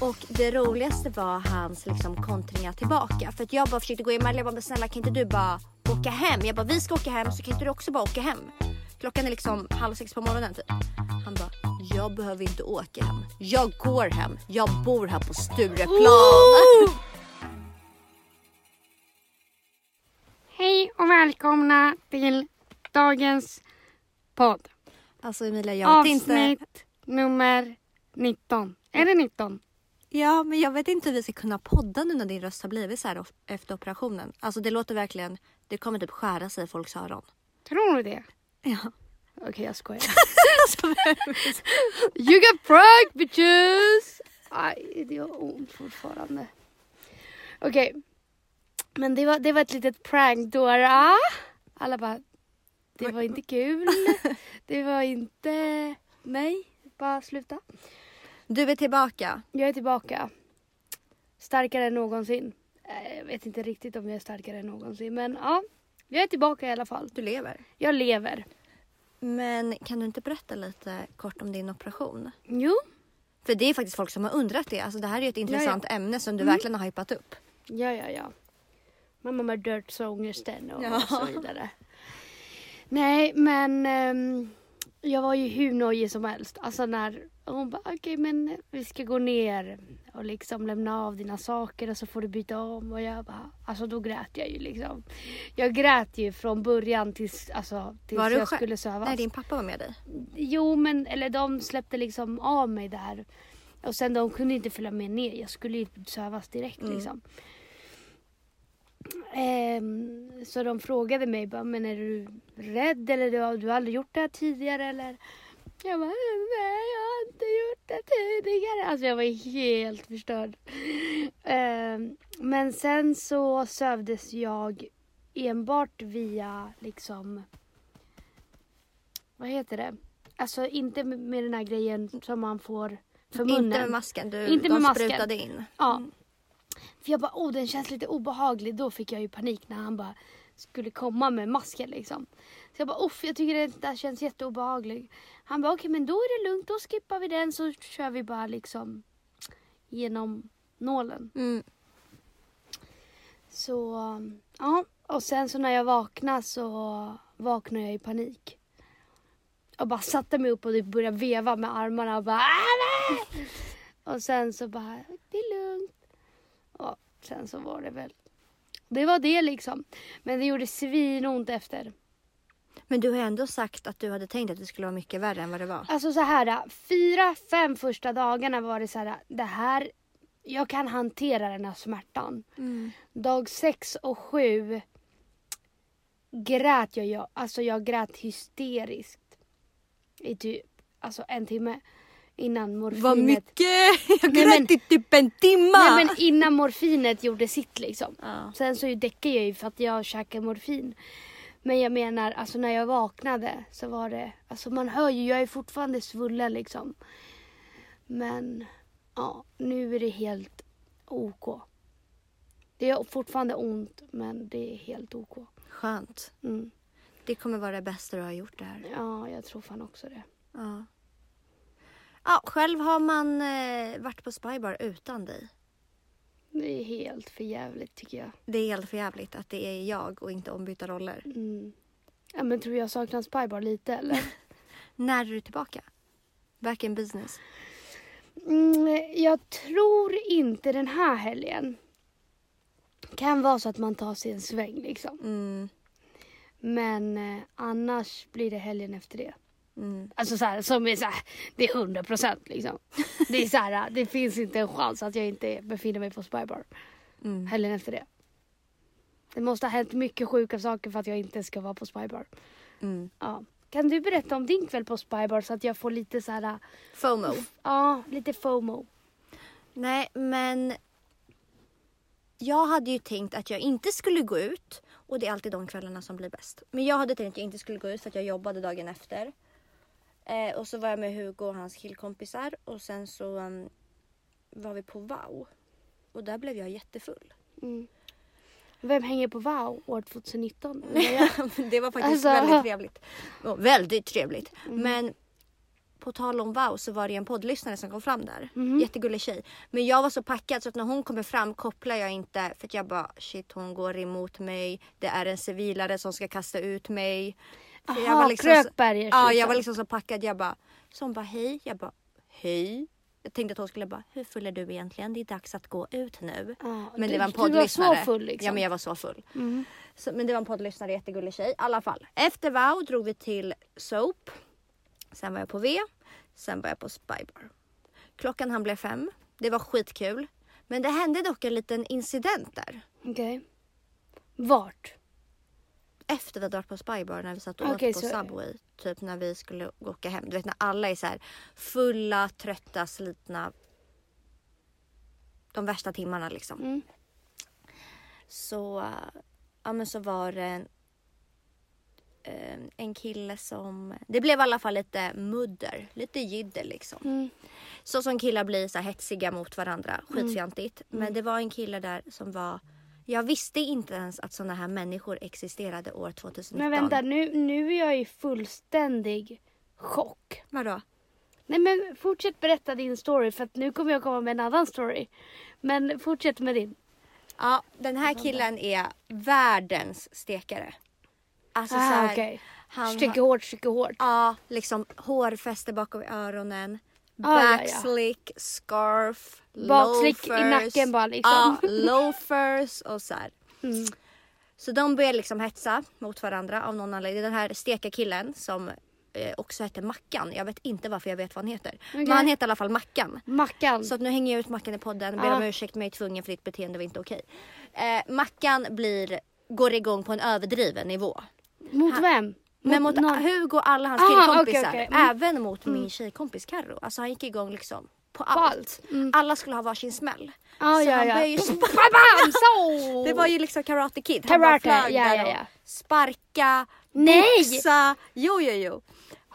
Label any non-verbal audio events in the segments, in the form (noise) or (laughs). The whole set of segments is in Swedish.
Och det roligaste var hans liksom kontringar tillbaka. För att jag bara försökte gå emellan. Jag bara, men snälla kan inte du bara åka hem? Jag bara, vi ska åka hem så kan inte du också bara åka hem? Klockan är liksom halv sex på morgonen typ. Han bara, jag behöver inte åka hem. Jag går hem. Jag bor här på Stureplan. (laughs) Hej och välkomna till dagens podd. Alltså Emilia, jag vet inte. Avsnitt nummer 19. Är det 19? Ja, men jag vet inte hur vi ska kunna podda nu när din röst har blivit så här efter operationen. Alltså det låter verkligen, det kommer typ skära sig i folks öron. Tror du det? Ja. Okej, jag skojar. (laughs) you got pranked bitches! Aj, det gör ont fortfarande. Okej. Men det var, det var ett litet prank Dora. Alla bara, det var inte kul. (laughs) Det var inte... Nej, bara sluta. Du är tillbaka. Jag är tillbaka. Starkare än någonsin. Eh, Jag vet inte riktigt om jag är starkare än någonsin. Men ja, jag är tillbaka i alla fall. Du lever. Jag lever. Men kan du inte berätta lite kort om din operation? Jo, För det är faktiskt folk som har undrat det. Alltså det här är ju ett intressant ämne som du verkligen har hypat upp. ja, ja, ja. Mamma med dödsångesten och, Ja. och så vidare. Nej, men ehm, jag var ju hur nojig som helst. Alltså när hon bara, okej men vi ska gå ner och liksom lämna av dina saker och så får du byta om. Och jag bara, alltså då grät jag ju liksom. Jag grät ju från början tills, alltså, tills Var jag skulle sövas. Nej, din pappa var med dig. Jo, men eller de släppte liksom av mig där. Och sen de kunde inte följa med ner. Jag skulle ju sövas direkt Mm. liksom. Ehm, så de frågade mig bara, men är du rädd eller du har, du aldrig gjort det här tidigare eller? Jag bara, nej jag har inte gjort det tidigare. Alltså jag var helt förstörd. Ehm, men sen så sövdes jag enbart via liksom vad heter det? Alltså inte med, den här grejen som man får för munnen. Inte med masken. Du, Inte de med masken. sprutade in. Ja. För jag bara, oh den känns lite obehaglig. Då fick jag ju panik när han bara skulle komma med masken liksom. Så jag bara, uff jag tycker det där känns jätteobehagligt. Han bara, okej men då är det lugnt, då skippar vi den så kör vi bara liksom genom nålen. Mm. Så, ja. Och sen så när jag vaknade så vaknade jag i panik. Och bara satte mig upp och typ började veva med armarna och bara "Ah, nej!" Och sen så bara, det är lugnt. Och sen så var det väl, det var det liksom. Men det gjorde svinont efter. Men du har ändå sagt att du hade tänkt att det skulle vara mycket värre än vad det var. Alltså så här, fyra, fem första dagarna var det så här, det här, jag kan hantera den här smärtan. Mm. Dag sex och sju grät jag, jag, alltså jag grät hysteriskt i typ alltså en timme innan morfinet. Vad mycket! (laughs) Jag Nej, grät men- i typ en timma! Nej men innan morfinet gjorde sitt liksom. Ja. Sen så däckade jag ju för att jag käkade morfin. Men jag menar, alltså när jag vaknade så var det, alltså man hör ju, jag är fortfarande svullen liksom. Men ja, nu är det helt OK. Det är fortfarande ont men det är helt OK. Skönt. Mm. Det kommer vara det bästa du har gjort det här. Ja, jag tror fan också det. Ja. Ja, själv har man eh, varit på Spybar utan dig. Det är helt för jävligt tycker jag. Det är helt för jävligt att det är jag och inte ombytta roller. Mm. Ja, men tror jag saknar Spybar lite eller? (laughs) När är du tillbaka? Back in business. Mm, jag tror inte den här helgen. Kan vara så att man tar sig en sväng liksom. Mm, Men eh, annars blir det helgen efter det. Mm. Alltså så här, som är så här, det är 100 procent liksom. Det är så här, det finns inte en chans att jag inte befinner mig på Spybar Mm. helgen efter det. Det måste ha hänt mycket sjuka saker för att jag inte ska vara på Spybar. Mm. Ja. Kan du berätta om din kväll på Spybar så att jag får lite så här, FOMO. ja, lite FOMO. Nej, men jag hade ju tänkt att jag inte skulle gå ut och det är alltid de kvällarna som blir bäst. Men jag hade tänkt att jag inte skulle gå ut för att jag jobbade dagen efter. Eh, och så var jag med Hugo och hans killkompisar och sen så um, var vi på Wow. Och där blev jag jättefull. Mm. Vem hänger på Wow år 2019? (laughs) det var faktiskt Alltså- väldigt trevligt. Och väldigt trevligt. Mm. Men på tal om wow så var det en poddlyssnare som kom fram där. Mhm. Jättegullig tjej. Men jag var så packad så att när hon kommer fram kopplar jag inte för att jag bara shit hon går emot mig. Det är en civilare som ska kasta ut mig. För jag Aha, var liksom Krökbergers Ja jag var liksom så packad. Jag bara, så hon bara hej. Jag bara hej. Jag tänkte att hon skulle bara, hur full är du egentligen? Det är dags att gå ut nu. Ja, men du- det var en du var så poddlyssnare. full, liksom. Ja men jag var så full. Mm. Så, men det var en poddlyssnare, jättegullig tjej. I alla fall. Efter Wow drog vi till Soap. Sen var jag på V. Sen var jag på Spybar. Klockan han blev fem. Det var skitkul. Men det hände dock en liten incident där. Okej. Vart? Efter vi hade varit på Spybar när vi satt och Okej, åt på så- Subway. Typ när vi skulle åka hem. Du vet när alla är så här fulla, trötta, slitna. De värsta timmarna liksom. Mm. Så, ja, men så var det en, eh, en kille som... Det blev i alla fall lite mudder, lite jidder liksom. Mm. Så som killar blir så här hetsiga mot varandra, skitfjantigt. Men det var en kille där som var... Jag visste inte ens att sådana här människor existerade år 2019. Men vänta, nu, nu är jag i fullständig chock. Vadå? Nej men fortsätt berätta din story för att nu kommer jag komma med en annan story. Men fortsätt med din. Ja, den här killen är världens stekare. Alltså så Ah, här, okej. han Stycke hårt, stycke hårt. Ja, liksom hårfäste bakom öronen. Ah, ja, ja. Backslick, scarf, Bakslick i loafers. nacken bara, liksom. Ja, (laughs) loafers och så här. Mm. Så de började liksom hetsa mot varandra av någon anledning. Den här steka killen som eh, också hette Mackan. Jag vet inte varför jag vet vad han heter. Men han heter i alla fall Mackan. Mackan. Så att nu hänger jag ut Mackan i podden. Ber Ja. om ursäkt men jag är tvungen för ditt beteende var inte okej. Eh, Mackan blir, går igång på en överdriven nivå. mot han- vem? Men mot någon- Hugo och alla hans Aha, killkompisar. okej, okej. Mm. Även mot min tjejkompis Carro. Alltså han gick igång liksom på allt. allt. Mm. Alla skulle ha varsin smäll. Ja, så ja, han ja. började ju (laughs) sp- Bam, så! Det var ju liksom Karate Kid. Han Karate, bara flög ja, där ja, och ja. Sparka, Nej! boxa. Jo, jo, jo.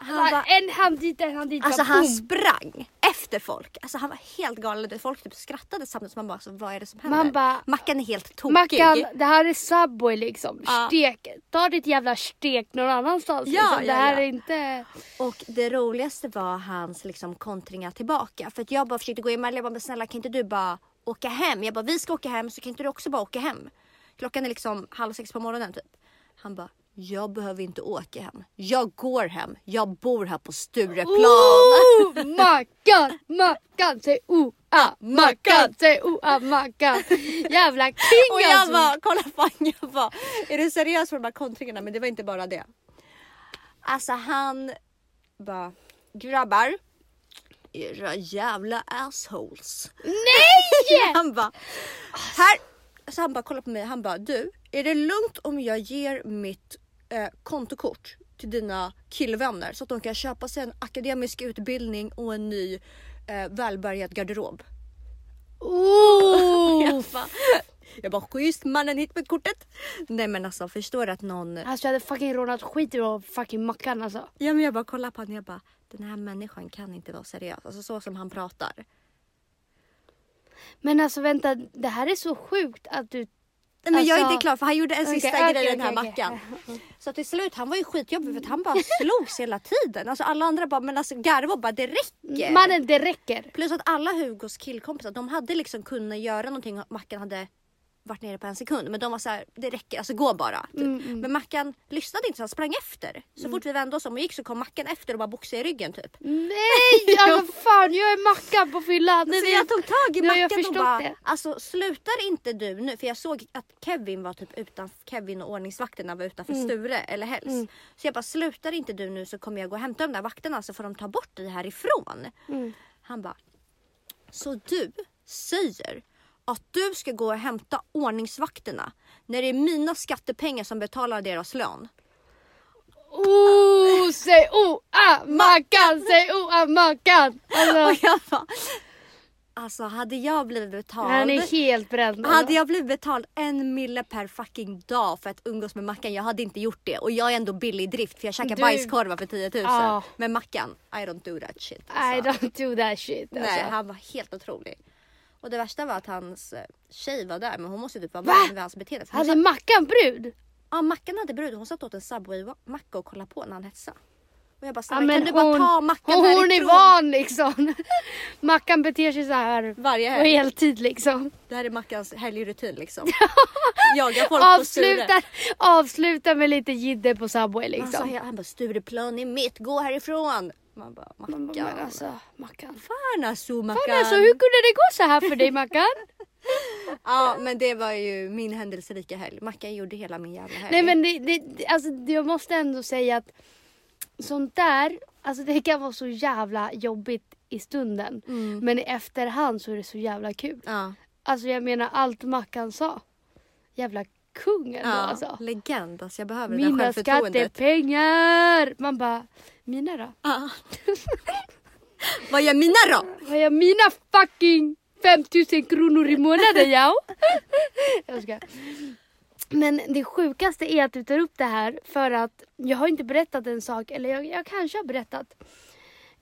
Han Bara en hand dit, en hand dit. alltså bara han sprang efter folk. Alltså han var helt galen. Folk typ skrattade samtidigt som man bara, alltså, vad är det som händer? Man bara- Mackan är helt tokig. Mackan, det här är Subway liksom. Ja. Stek. Ta ditt jävla stek någon annanstans. Ja, liksom. ja, det här ja. är inte... Och det roligaste var hans liksom kontringar tillbaka. För att jag bara försökte gå emellan. Jag bara, men snälla kan inte du bara åka hem? Jag bara, vi ska åka hem så kan inte du också bara åka hem? Klockan är liksom halv sex på morgonen typ. Han bara, jag behöver inte åka hem. Jag går hem. Jag bor här på Stureplan. Oh, Mackan, Mackan, säg oh, ah, Mackan, säg oh, ah, Mackan. Jävla king Och jag alltså. bara, kolla fan jag bara, är du seriös för de här kontringarna? Men det var inte bara det. Alltså han bara, grabbar. Era jävla assholes. Nej! (laughs) Han bara, här. Så han bara kollar på mig. Han bara, du, är det lugnt om jag ger mitt eh, kontokort till dina killvänner så att de kan köpa sig en akademisk utbildning och en ny eh, välbärgad garderob? Oh. (laughs) Jag bara, jag bara schysst mannen hit med kortet. Nej men alltså förstår du att någon. Alltså jag hade fucking rånat skit ur fucking Mackan alltså. Ja men jag bara kollar på honom jag bara den här människan kan inte vara seriös. Alltså så som han pratar. Men alltså vänta, det här är så sjukt att du... Nej, men jag är Alltså- inte klar för han gjorde en sista okej, grej den här okej. mackan. Så till slut han var ju skitjobbig för att han bara (laughs) slogs hela tiden. Alltså alla andra bara men alltså garva bara det räcker. Mannen, det räcker. Plus att alla Hugos killkompisar de hade liksom kunnat göra någonting och Mackan hade varit nere på en sekund. Men de var så här, det räcker, alltså gå bara. Typ. Mm, Men Mackan lyssnade inte så han sprang efter. Så fort vi vände oss om och gick så kom Mackan efter och bara boxade i ryggen typ. Nej, (laughs) alltså fan jag är Mackan på fyllan. Nej, men jag tog tag i Mackan och bara, det. alltså slutar inte du nu? För jag såg att Kevin var typ utanför, Kevin och ordningsvakterna var utanför Mm. Sture eller Hells. Så jag bara, slutar inte du nu så kommer jag gå och hämta de där vakterna så får de ta bort dig härifrån. Mm. Han bara, så du säger att du ska gå och hämta ordningsvakterna när det är mina skattepengar som betalar deras lön? Oh, säg oh, ah, Mackan, säg oh, ah, Mackan. Alltså, alltså hade jag blivit betald han är helt bränd. alltså. Hade jag blivit betald en mille per fucking dag för att umgås med Mackan, jag hade inte gjort det. Och jag är ändå billig i drift för jag käkar Du- bajskorvar för 10 000. Ja. Men Mackan, I don't do that shit. I Alltså. don't do that shit. Alltså. Nej, han var helt otrolig. Och det värsta var att hans eh, tjej var där men hon måste typ vara Va? van vid hans beteende. Hon Hade satt, Mackan brud? ja, Mackan hade brud hon satt åt en Subway-macka och kollade på när han hetsade. Och jag bara, Ja, snälla men kan du bara ta mackan hon, hon är van liksom. (laughs) Mackan beter sig så här Varje helg. heltid liksom. Det här är Mackans helgrutin liksom. (laughs) Jaga folk på Sture. Avslutar med lite jidder på Subway liksom. Alltså, han bara Stureplan är mitt, gå härifrån. Man bara Man bara, Mackan. alltså, Mackan. Fan alltså Mackan. Fan alltså, hur kunde det gå så här för dig Mackan? (laughs) Ja men det var ju min händelserika helg. Mackan gjorde hela min jävla helg. Nej men det, det, alltså, jag måste ändå säga att sånt där, alltså det kan vara så jävla jobbigt i stunden. Mm. Men i efterhand så är det så jävla kul. Ja, Alltså jag menar allt Mackan sa. Jävla kung ändå ja alltså. legend alltså jag behöver det där Mina självförtroendet. skattepengar! Man bara, mina då? Ja. (laughs) Vad gör mina då? Vad är mina fucking 5000 kronor i månaden ja? (laughs) jag ska. Men det sjukaste är att du tar upp det här för att jag har inte berättat en sak, eller jag, jag kanske har berättat.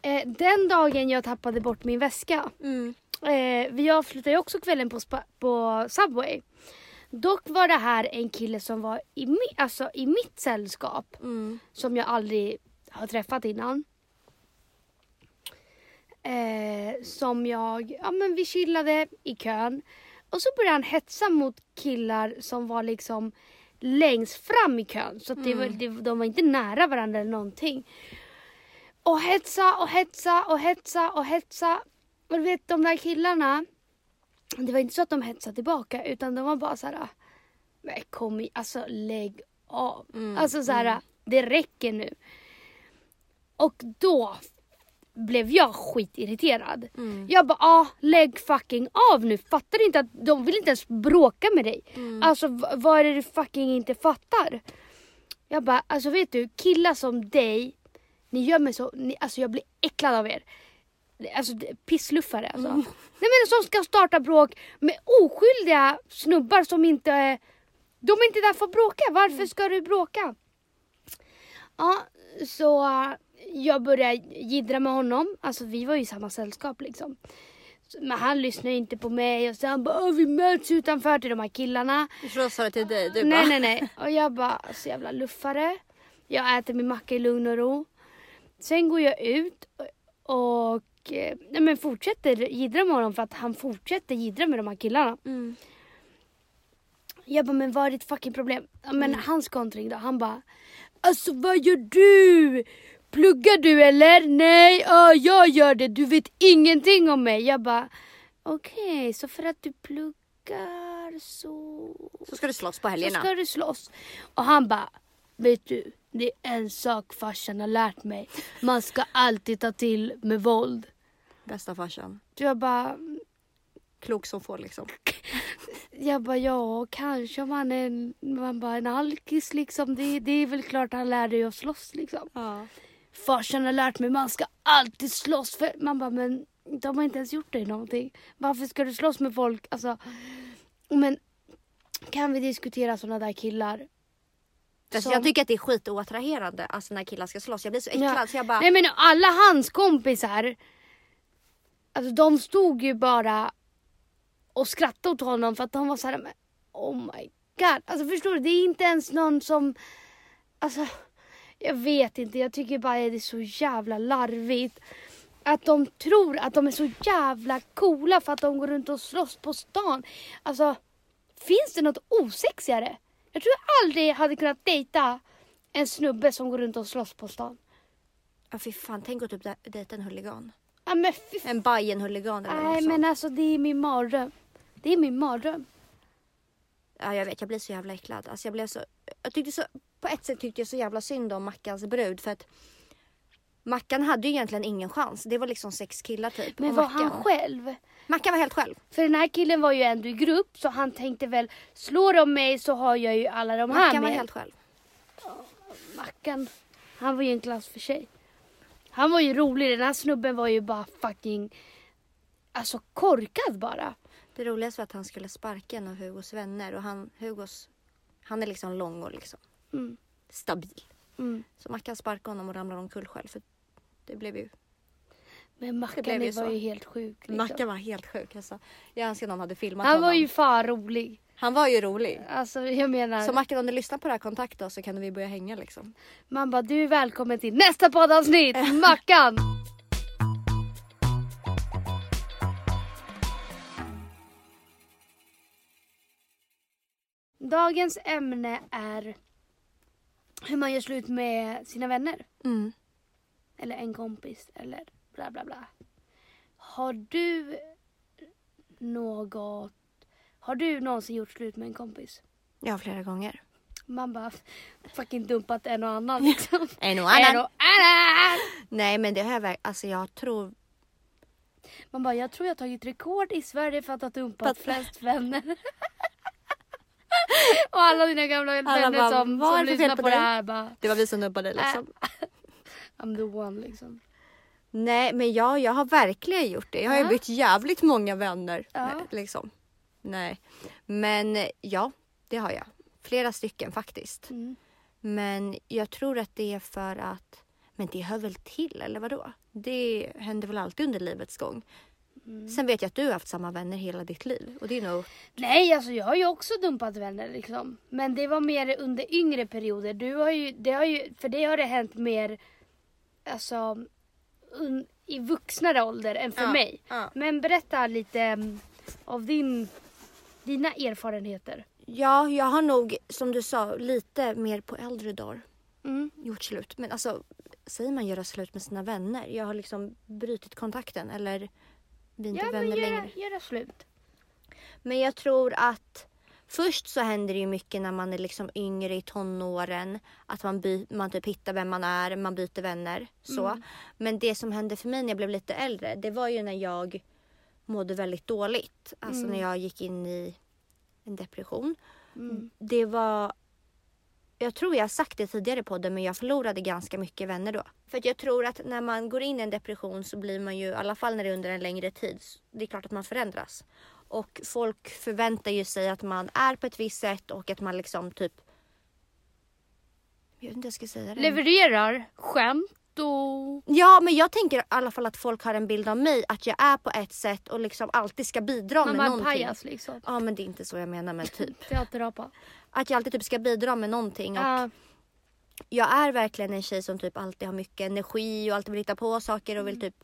Eh, den dagen jag tappade bort min väska, Mm. eh, vi avslutade ju också kvällen på, spa, på Subway. Dock var det här en kille som var i, mi, alltså, i mitt sällskap Mm. som jag aldrig har träffat innan. Eh, som jag, ja men vi chillade i kön. Och så började han hetsa mot killar som var liksom längst fram i kön. Så att det var, det, de var inte nära varandra eller någonting. Och hetsa och hetsa och hetsa och hetsa. Och du vet de där killarna. Det var inte så att de hetsade tillbaka utan de var bara så här. Men kom i, alltså lägg av. Mm, Alltså så här, det räcker nu. Och då blev jag skitirriterad. Mm. Jag bara, ah, lägg fucking av nu. Fattar du inte att de vill inte ens bråka med dig? Mm. Alltså vad är det du fucking inte fattar? Jag bara, alltså vet du, killar som dig, ni gör mig så, ni, alltså jag blir äcklad av er. Alltså pissluffare alltså. Mm. Nej men som ska starta bråk med oskyldiga snubbar som inte, är- de är inte där för att bråka. Varför ska du bråka? Ja, så jag började jiddra med honom. Alltså vi var ju i samma sällskap liksom. Men han lyssnade inte på mig och han bara "Åh, vi möts utanför till de här killarna. Så sa det till dig, du nej bara. nej nej. (laughs) Och jag bara så jävla luffare. Jag äter min macka i lugn och ro. Sen går jag ut och, och eh, nej, men fortsätter jiddra med honom för att han fortsätter jiddra med de här killarna. Mm. Jag bara, men vad är ditt fucking problem? Men Mm. hans kontring då, han bara Alltså vad gör du? Pluggar du eller? Nej, ja, jag gör det. Du vet ingenting om mig. Jag bara okej, så för att du pluggar så... Så ska du slåss på Så helgerna. ska du slåss. Och han bara, vet du, det är en sak farsan har lärt mig. Man ska alltid ta till med våld. Bästa farsan. Så jag bara, Klok som får liksom. (laughs) Jag bara ja, kanske om han är en, man bara, en alkis liksom. Det, det är väl klart han lär dig att slåss liksom. Ja. Farsan har lärt mig man ska alltid slåss. För, man bara men de har inte ens gjort dig någonting. Varför ska du slåss med folk? Alltså, men kan vi diskutera sådana där killar? Alltså, Som- Jag tycker att det är skitoattraherande alltså, när killar ska slåss. Jag blir så äcklad Ja. så jag bara... Nej men alla hans kompisar, alltså de stod ju bara och skrattade åt honom för att de var så här, men oh my god. Alltså förstår du, det är inte ens någon som, alltså jag vet inte, jag tycker bara att det är så jävla larvigt. Att de tror att de är så jävla coola för att de går runt och slåss på stan. Alltså, finns det något osexigare? Jag tror jag aldrig hade kunnat dejta en snubbe som går runt och slåss på stan. Ja, fy fan, tänk att typ dej- dejta en huligan. Ja men fy En Bajen-huligan eller något Nej sånt. men alltså det är min mardröm. Det är min mardröm. Ja jag vet, jag blir så jävla äcklad. Alltså, jag blev så... Jag tyckte så... På ett sätt tyckte jag så jävla synd om Mackans brud för att Mackan hade ju egentligen ingen chans. Det var liksom sex killar typ. Men var Mackan. han själv? Mackan var helt själv. För den här killen var ju ändå i grupp så han tänkte väl slår de mig så har jag ju alla de här Mackan var med. helt själv. Mackan. Han var ju en klass för sig. Han var ju rolig. Den här snubben var ju bara fucking alltså korkad bara. Det roligaste var att han skulle sparka en av Hugos vänner och han, Hugos, han är liksom lång och liksom Mm. stabil. Mm. Så Mackan sparkade honom och ramlade omkull själv för det blev ju... Men Mackan blev ju var så. ju helt sjuk. Liksom. Mackan var helt sjuk alltså. Jag önskar någon hade filmat Han honom. var ju fan rolig. Han var ju rolig. Alltså jag menar, Så Martin om du lyssnar på det här kontakta oss så kan vi börja hänga liksom. man bara du är välkommen till nästa poddavsnitt, (laughs) Mackan! Dagens ämne är hur man gör slut med sina vänner. Mm. Eller en kompis eller bla bla bla. Har du något... Har du någonsin gjort slut med en kompis? Ja, flera gånger. Man bara fucking dumpat en och annan (laughs) liksom. En och En annan. och annan! Nej men det har jag verk- alltså jag tror Man bara, jag tror jag har tagit rekord i Sverige för att ha dumpat flest vänner. (laughs) (laughs) och alla dina gamla vänner som, "Vad som lyssnar på, på det dig?" här bara, det var vi som nubbade liksom. (laughs) I'm the one liksom. Nej men ja, jag har verkligen gjort det. Jag har ju bytt jävligt många vänner. Ja. Liksom. Nej. Men ja, det har jag. Flera stycken faktiskt. Mm. Men jag tror att det är för att men det hör väl till eller vadå? Det händer väl alltid under livets gång. Mm. Sen vet jag att du har haft samma vänner hela ditt liv och det är nog Nej, alltså jag har ju också dumpat vänner liksom. Men det var mer under yngre perioder. Du har ju, det har ju, för det har det hänt mer alltså, un, i vuxnare ålder än för Ja, mig. ja. Men berätta lite mm, av din, dina erfarenheter. Ja, jag har nog som du sa lite mer på äldre dagar Mm. gjort slut. Men alltså, säger man göra slut med sina vänner? Jag har liksom brutit kontakten eller vi är inte Ja, vänner men göra, längre. göra slut. Men jag tror att först så händer det ju mycket när man är liksom yngre i tonåren. Att man, by- man typ hittar vem man är, man byter vänner. Så. Mm. Men det som hände för mig när jag blev lite äldre, det var ju när jag mådde väldigt dåligt. Alltså Mm. när jag gick in i en depression. Mm. Det var... Jag tror jag har sagt det tidigare på podden men jag förlorade ganska mycket vänner då. För jag tror att när man går in i en depression så blir man ju, i alla fall när det är under en längre tid, det är klart att man förändras. Och folk förväntar ju sig att man är på ett visst sätt och att man liksom typ... Jag vet inte hur jag ska säga det. Levererar skämt och... Ja men jag tänker i alla fall att folk har en bild av mig att jag är på ett sätt och liksom alltid ska bidra Man med någonting. pajas liksom. Ja men det är inte så jag menar men typ. (laughs) Teaterapa. Att jag alltid typ ska bidra med någonting. Och Ja. jag är verkligen en tjej som typ alltid har mycket energi och alltid vill hitta på saker och vill typ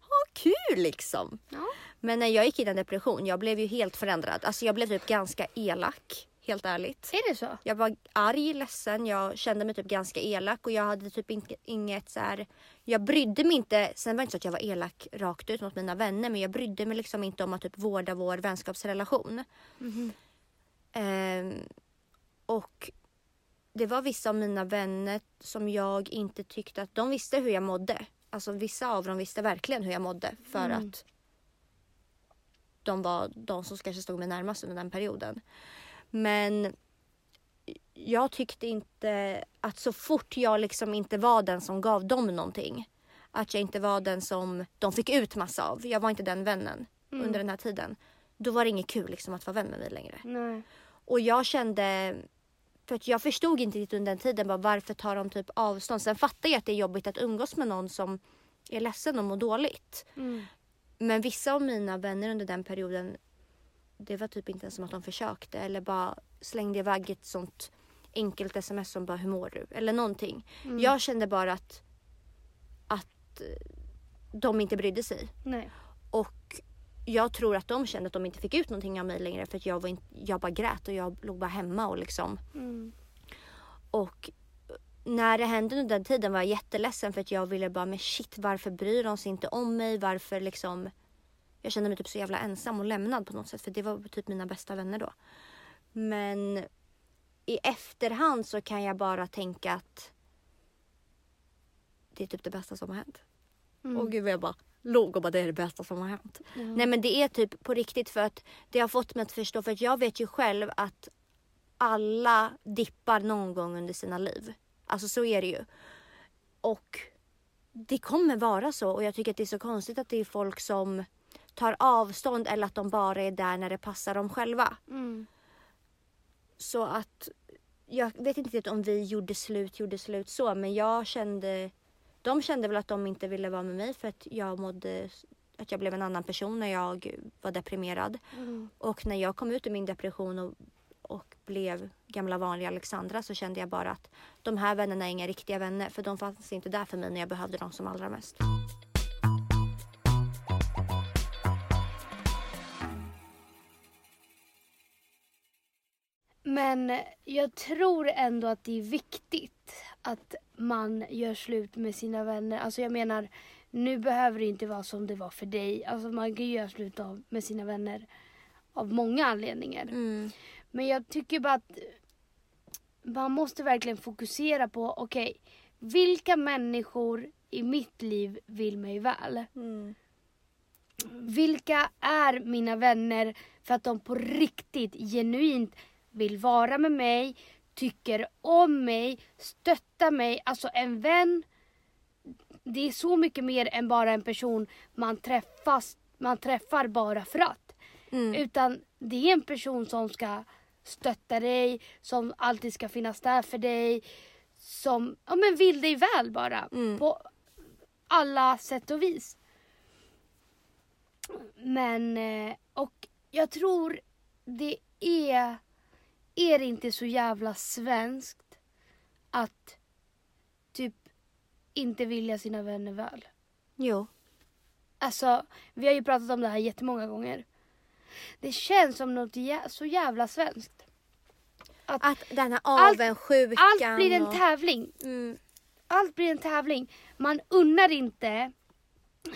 ha kul liksom. Ja. Men när jag gick in i en depression, jag blev ju helt förändrad. Alltså jag blev typ ganska elak, helt ärligt. Är det så? Jag var arg, ledsen, jag kände mig typ ganska elak och jag hade typ in- inget så här. Jag brydde mig inte, sen var det inte så att jag var elak rakt ut mot mina vänner men jag brydde mig liksom inte om att typ vårda vår vänskapsrelation. Mhm. Ehm, och det var vissa av mina vänner som jag inte tyckte att de visste hur jag mådde. Alltså vissa av dem visste verkligen hur jag mådde för Mm. att de var de som kanske stod mig närmast under den perioden. Men jag tyckte inte att så fort jag liksom inte var den som gav dem någonting. Att jag inte var den som de fick ut massa av. Jag var inte den vännen Mm. under den här tiden. Då var det inget kul liksom att vara vän med mig längre. Nej. Och jag kände, för att jag förstod inte riktigt under den tiden bara varför tar de typ avstånd. Sen fattar jag att det är jobbigt att umgås med någon som är ledsen och mår dåligt. Mm. Men vissa av mina vänner under den perioden, det var typ inte ens som att de försökte eller bara slängde iväg ett sånt enkelt sms som bara hur mår du? Eller någonting. Mm. Jag kände bara att, att de inte brydde sig. Nej. Och jag tror att de kände att de inte fick ut någonting av mig längre för att jag, var in, jag bara grät och jag låg bara hemma och liksom. Mm. Och när det hände under den tiden var jag jätteledsen för att jag ville bara men shit varför bryr de sig inte om mig? Varför liksom jag kände mig typ så jävla ensam och lämnad på något sätt för det var typ mina bästa vänner då. Men i efterhand så kan jag bara tänka att det är typ det bästa som har hänt. Mm. Och gud vad jag bara låg och bara det är det bästa som har hänt. Ja. Nej men det är typ på riktigt för att det har fått mig att förstå för att jag vet ju själv att alla dippar någon gång under sina liv. Alltså så är det ju. Och det kommer vara så och jag tycker att det är så konstigt att det är folk som tar avstånd eller att de bara är där när det passar dem själva. Mm. Så att jag vet inte om vi gjorde slut, gjorde slut så men jag kände de kände väl att de inte ville vara med mig för att jag mådde att jag blev en annan person när jag var deprimerad. Och när jag kom ut ur min depression och, och blev gamla vanliga Alexandra så kände jag bara att de här vännerna är inga riktiga vänner för de fanns inte där för mig när jag behövde dem som allra mest. Men jag tror ändå att det är viktigt att man gör slut med sina vänner. Alltså jag menar, nu behöver det inte vara som det var för dig. Alltså man kan ju göra slut av, med sina vänner av många anledningar. Mm. Men jag tycker bara att man måste verkligen fokusera på, okej, vilka människor i mitt liv vill mig väl? Mm. Vilka är mina vänner för att de på riktigt, genuint vill vara med mig, tycker om mig, stöttar mig. Alltså en vän, det är så mycket mer än bara en person man, träffas, man träffar bara för att. Mm. Utan det är en person som ska stötta dig, som alltid ska finnas där för dig. Som ja, men vill dig väl bara. Mm. På alla sätt och vis. Men, eh, och jag tror det är, är det inte så jävla svenskt att typ inte vilja sina vänner väl. Jo. Alltså, vi har ju pratat om det här jättemånga gånger. Det känns som något jä- så jävla svenskt. Att Att den här Allt- avundsjukan allt blir en och- tävling. Mm. Allt blir en tävling. Man unnar inte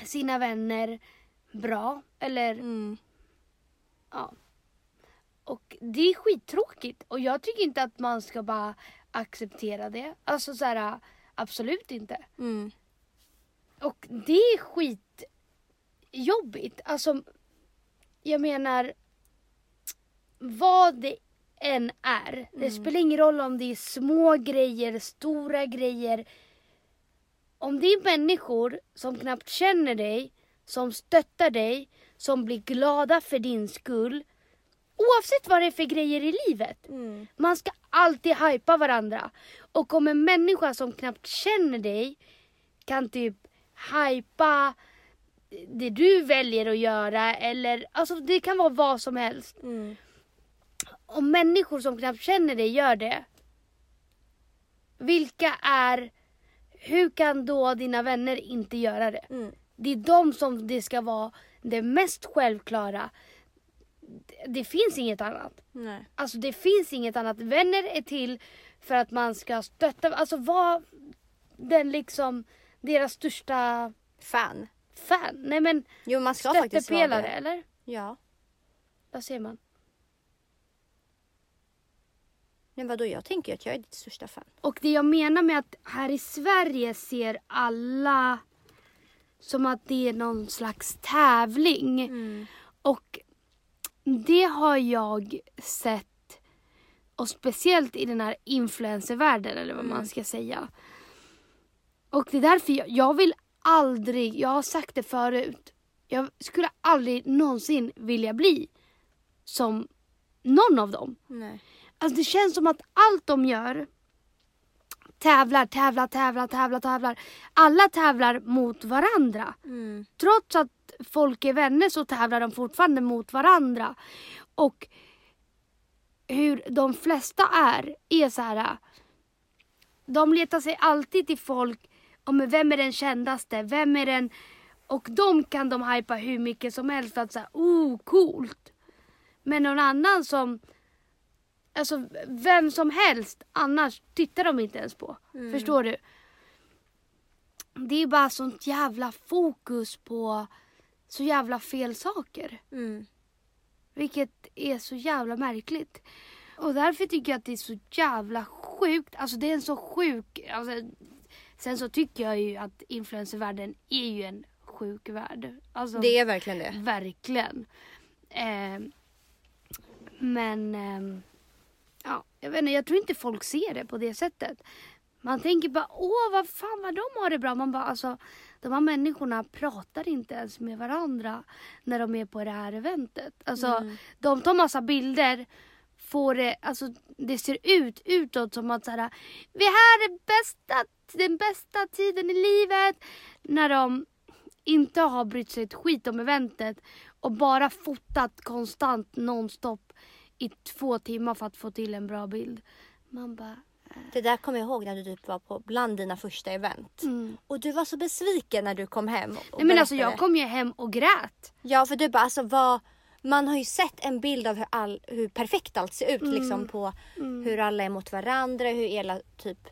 sina vänner bra. Eller Mm. ja. Och det är skittråkigt. Och jag tycker inte att man ska bara acceptera det. Alltså så här, absolut inte. Mm. Och det är skitjobbigt. Alltså, jag menar, vad det än är. Det spelar ingen roll om det är små grejer, stora grejer. Om det är människor som knappt känner dig, som stöttar dig, som blir glada för din skull. Oavsett vad det är för grejer i livet. Mm. Man ska alltid hypa varandra. Och om en människa som knappt känner dig kan typ hypa det du väljer att göra eller alltså det kan vara vad som helst. Mm. Om människor som knappt känner dig gör det. Vilka är, hur kan då dina vänner inte göra det? Mm. Det är de som det ska vara det mest självklara. Det, finns inget annat. Nej. Alltså det finns inget annat. Vänner är till för att man ska stötta, alltså vara den liksom deras största Fan. fan. Nej men Jo man ska faktiskt vara det. eller? Ja. Vad säger man? Men vadå jag tänker att jag är ditt största fan. Och det jag menar med att här i Sverige ser alla som att det är någon slags tävling. Mm. Och det har jag sett, och speciellt i den här influencervärlden eller vad man ska säga. Och det är därför jag, jag vill aldrig, jag har sagt det förut, jag skulle aldrig någonsin vilja bli som någon av dem. Nej. Alltså det känns som att allt de gör tävlar, tävlar, tävlar, tävlar, tävlar. Alla tävlar mot varandra. Mm. Trots att folk är vänner så tävlar de fortfarande mot varandra. Och hur de flesta är, är så här. De letar sig alltid till folk om vem är den kändaste, vem är den... Och de kan de hypa hur mycket som helst för att säga, oh coolt. Men någon annan som... Alltså vem som helst annars tittar de inte ens på. Förstår du? Det är bara sånt jävla fokus på så jävla fel saker. Mm. Vilket är så jävla märkligt. Och därför tycker jag att det är så jävla sjukt. Alltså det är en så sjuk... Alltså, sen så tycker jag ju att influencervärlden är ju en sjuk värld. Alltså, Det är verkligen det. Verkligen. Eh, men eh, ja, jag vet inte, jag tror inte folk ser det på det sättet. Man tänker bara, åh vad fan vad de har det bra. Man bara, alltså, de här människorna pratar inte ens med varandra när de är på det här eventet. Alltså, de tar massa bilder, får det, alltså det ser ut utåt som att så här, vi har det bästa, den bästa tiden i livet. När de inte har brytt sig ett skit om eventet och bara fotat konstant nonstop i två timmar för att få till en bra bild. Man bara... Det där kommer jag ihåg när du typ var på bland dina första event. Mm. Och du var så besviken när du kom hem. Och Nej men alltså jag berättade. kom ju hem och grät. Ja för du bara alltså vad man har ju sett en bild av hur, all, hur perfekt allt ser ut Mm. liksom på hur alla är mot varandra, hur hela typ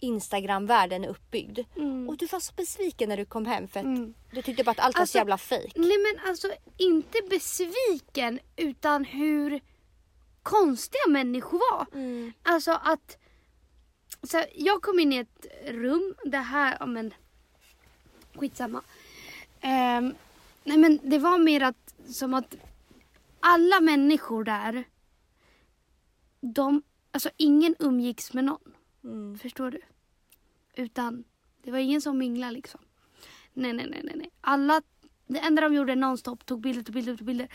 Instagram-världen är uppbyggd. Och du var så besviken när du kom hem för att Mm. du tyckte bara att allt var Alltså, så jävla fejk. Nej men alltså inte besviken utan hur konstiga människor var. Mm. Alltså att så här, jag kom in i ett rum, det här, ja men skitsamma. Um, nej men det var mer att, som att alla människor där, de, alltså ingen umgicks med någon. Mm. Förstår du? Utan det var ingen som minglade liksom. Nej, nej, nej, nej. Alla, det enda de gjorde nonstop, tog bilder, tog bilder, tog bilder.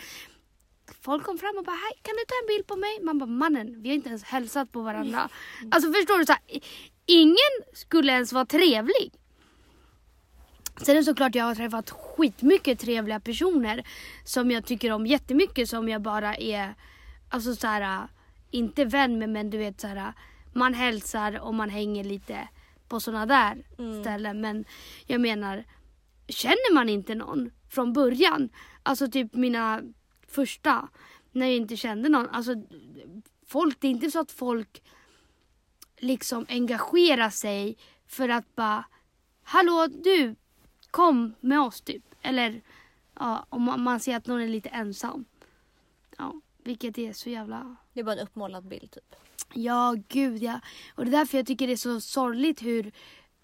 Folk kom fram och bara, hej kan du ta en bild på mig? Man bara, mannen, vi har inte ens hälsat på varandra. (laughs) Alltså förstår du? Så här, ingen skulle ens vara trevlig. Sen är det såklart jag har träffat skitmycket trevliga personer som jag tycker om jättemycket som jag bara är, alltså så här, inte vän med men du vet så här, man hälsar och man hänger lite på sådana där ställen. Men jag menar, känner man inte någon från början, alltså typ mina första, när jag inte kände någon, alltså folk, det är inte så att folk liksom engagerar sig för att bara, hallå du, kom med oss typ. Eller ja, om man, ser att någon är lite ensam. Ja, vilket är så jävla Det var en uppmålad bild typ. Ja, gud ja. Och det är därför jag tycker det är så sorgligt hur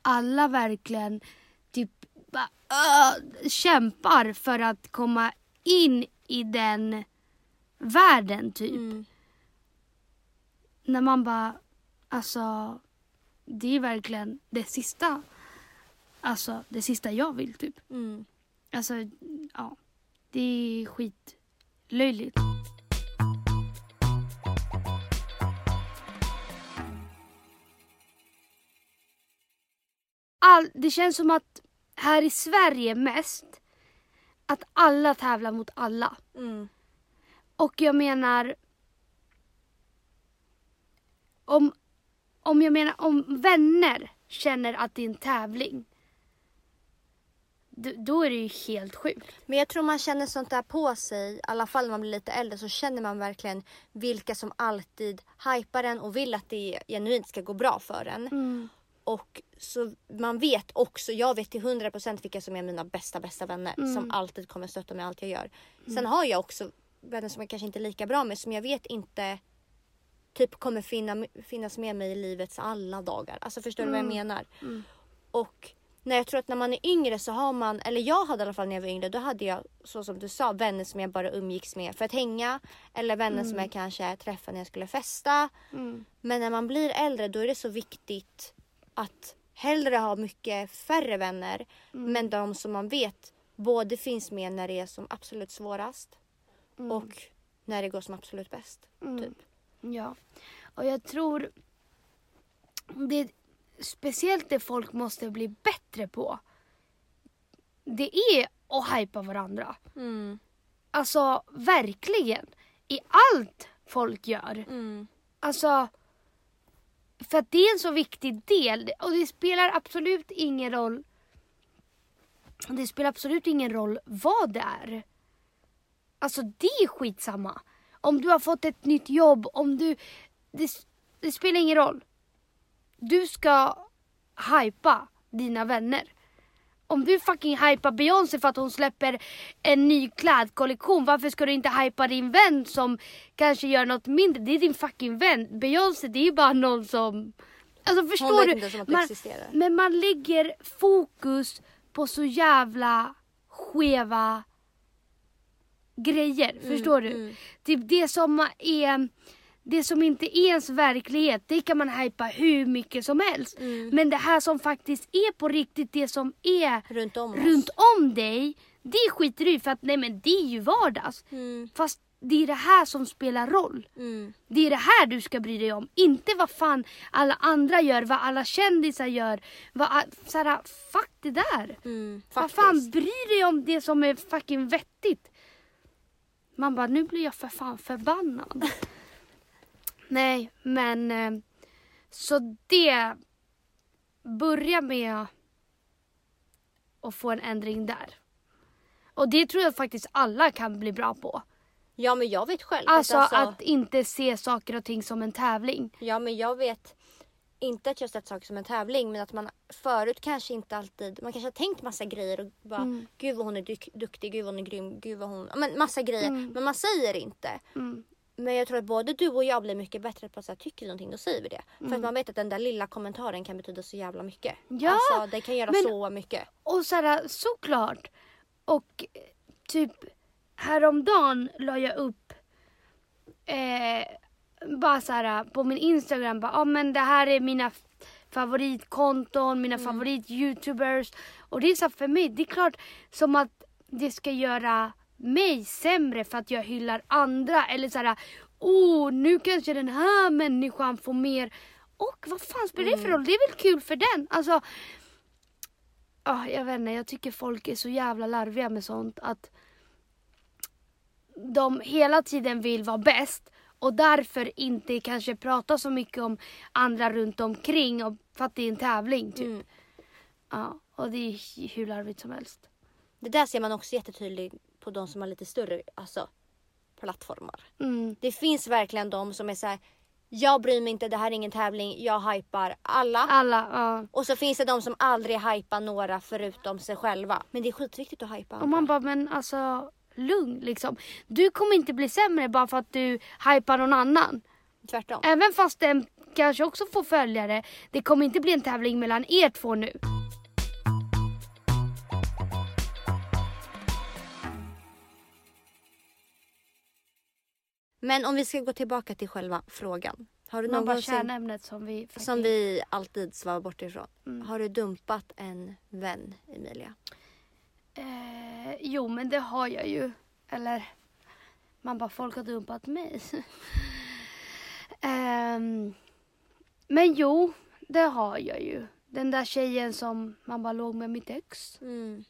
alla verkligen typ bara, öh, kämpar för att komma in i den världen typ. Mm. När man bara, alltså det är verkligen det sista, alltså det sista jag vill typ. Mm. Alltså, ja. Det är skitlöjligt. All, det känns som att här i Sverige mest att alla tävlar mot alla. Mm. Och jag menar om, om jag menar om vänner känner att det är en tävling då, är det ju helt sjukt. Men jag tror man känner sånt där på sig, i alla fall när man blir lite äldre så känner man verkligen vilka som alltid hypar en och vill att det genuint ska gå bra för en. Mm. Och så man vet också, jag vet till 100% vilka som är mina bästa bästa vänner Mm. som alltid kommer stötta mig i allt jag gör. Sen har jag också vänner som jag kanske inte är lika bra med som jag vet inte typ kommer finna, finnas med mig i livets alla dagar. Alltså förstår du vad jag Mm. menar? Och när jag tror att när man är yngre så har man, eller jag hade i alla fall när jag var yngre, då hade jag så som du sa vänner som jag bara umgicks med för att hänga. Eller vänner som jag kanske träffade när jag skulle festa. Mm. Men när man blir äldre då är det så viktigt att hellre ha mycket färre vänner. Men de som man vet både finns med när det är som absolut svårast och när det går som absolut bäst. Typ. Ja, och jag tror det speciellt det folk måste bli bättre på. Det är att hypa varandra. Mm. Alltså verkligen. I allt folk gör. Mm. Alltså för att det är en så viktig del och det spelar absolut ingen roll det spelar absolut ingen roll vad det är. Alltså det är skitsamma. Om du har fått ett nytt jobb, om du... Det, det spelar ingen roll. Du ska hypa dina vänner. Om du fucking hypar Beyoncé för att hon släpper en ny klädkollektion, varför ska du inte hypa din vän som kanske gör något mindre? Det är din fucking vän. Beyoncé det är ju bara någon som... Alltså förstår vet du? inte att man, existerar. men man lägger fokus på så jävla skeva grejer. förstår du? mm. Typ det som är det som inte är ens verklighet, det kan man hypa hur mycket som helst. Mm. Men det här som faktiskt är på riktigt, det som är Runt om runt om dig, Det skiter du i för att nej men det är ju vardags. Mm. Fast det är det här som spelar roll. Mm. Det är det här du ska bry dig om. Inte vad fan alla andra gör, vad alla kändisar gör. Vad, såhär, fuck det där. Mm. Vad fan bry dig om det som är fucking vettigt. Man bara, nu blir jag för fan förbannad. (laughs) Nej, men eh, så det börja med att få en ändring där. Och det tror jag faktiskt alla kan bli bra på. Ja men jag vet själv. Alltså, att, att inte se saker och ting som en tävling. Ja men jag vet inte att jag sett saker som en tävling men att man förut kanske inte alltid, man kanske har tänkt massa grejer och bara Mm. gud vad hon är dyk- duktig, gud vad hon är grym, gud vad hon, men massa grejer. Mm. Men man säger inte. Mm. Men jag tror att både du och jag blir mycket bättre på att säga tycker någonting då säger vi det. För Mm. att man vet att den där lilla kommentaren kan betyda så jävla mycket. Ja, Alltså det kan göra men- så mycket. Och såhär, såklart. Och typ häromdagen la jag upp eh, bara såhär på min Instagram bara, ah, men det här är mina favoritkonton, mina favorit-youtubers. Och det är så för mig, det är klart som att det ska göra mig sämre för att jag hyllar andra eller såhär, oh nu kanske den här människan får mer. Och vad fan spelar det för roll? Det är väl kul för den. Alltså, ah, jag vet inte, jag tycker folk är så jävla larviga med sånt att de hela tiden vill vara bäst och därför inte kanske prata så mycket om andra runt omkring och, för att det är en tävling typ. Mm. Ja, och det är hur larvigt som helst. Det där ser man också jättetydligt på de som har lite större alltså, plattformar. Mm. Det finns verkligen de som är så här. jag bryr mig inte, det här är ingen tävling, jag hypar alla. Alla, ja. Och så finns det de som aldrig hypar några förutom sig själva. Men det är skitviktigt att hypa Och andra. man bara, men alltså lugn liksom. Du kommer inte bli sämre bara för att du hypar någon annan. Tvärtom. Även fast den kanske också får följare. Det kommer inte bli en tävling mellan er två nu. Men om vi ska gå tillbaka till själva frågan. Har du någonsin, kärnämnet som vi... som vi alltid svarar bort ifrån. Mm. Har du dumpat en vän Emilia? Eh, jo, men det har jag ju. Eller, man bara, folk har dumpat mig. (laughs) Ehm, men jo, det har jag ju. Den där tjejen som man bara låg med mitt ex. Mm.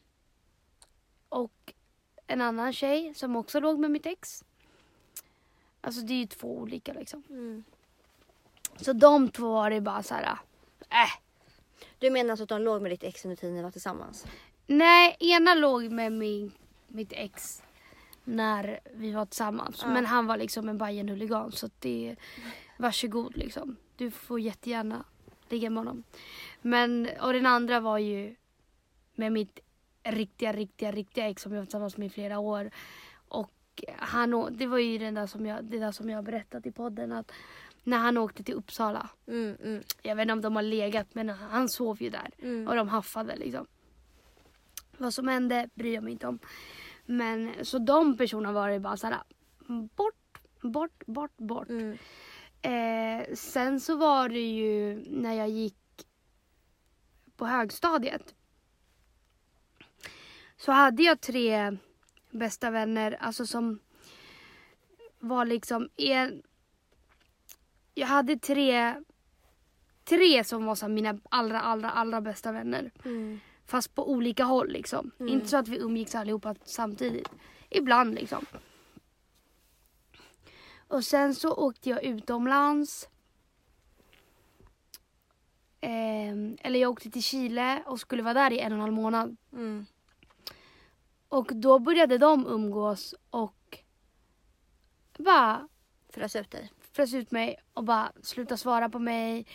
Och en annan tjej som också låg med mitt ex. Alltså det är ju två olika liksom. Mm. Så de två var det bara så här. Äh. Du menar alltså att de låg med ditt ex under tiden ni var tillsammans? Nej, ena låg med min, mitt ex när vi var tillsammans. Ja. Men han var liksom en Bajen huligan så det varsågod liksom. Du får jättegärna ligga med honom. Men, och den andra var ju med mitt riktiga, riktiga, riktiga ex som jag var tillsammans med i flera år. Han, det var ju den där som jag, det där som jag berättat i podden att när han åkte till Uppsala. Mm, mm, Jag vet inte om de har legat men han sov ju där. mm. Och de haffade liksom. Vad som hände bryr jag mig inte om. Men så de personerna var det bara såhär bort, bort, bort, bort. Mm. Eh, sen så var det ju när jag gick på högstadiet. Så hade jag tre bästa vänner, alltså som var liksom en... Jag hade tre, tre som var så här mina allra, allra, allra bästa vänner. Mm. Fast på olika håll liksom. Mm. Inte så att vi umgicks allihopa samtidigt. Ibland liksom. Och sen så åkte jag utomlands. Ehm, eller jag åkte till Chile och skulle vara där i en och en halv månad. Mm. Och då började de umgås och bara Frös ut dig. frös ut mig och bara sluta svara på mig.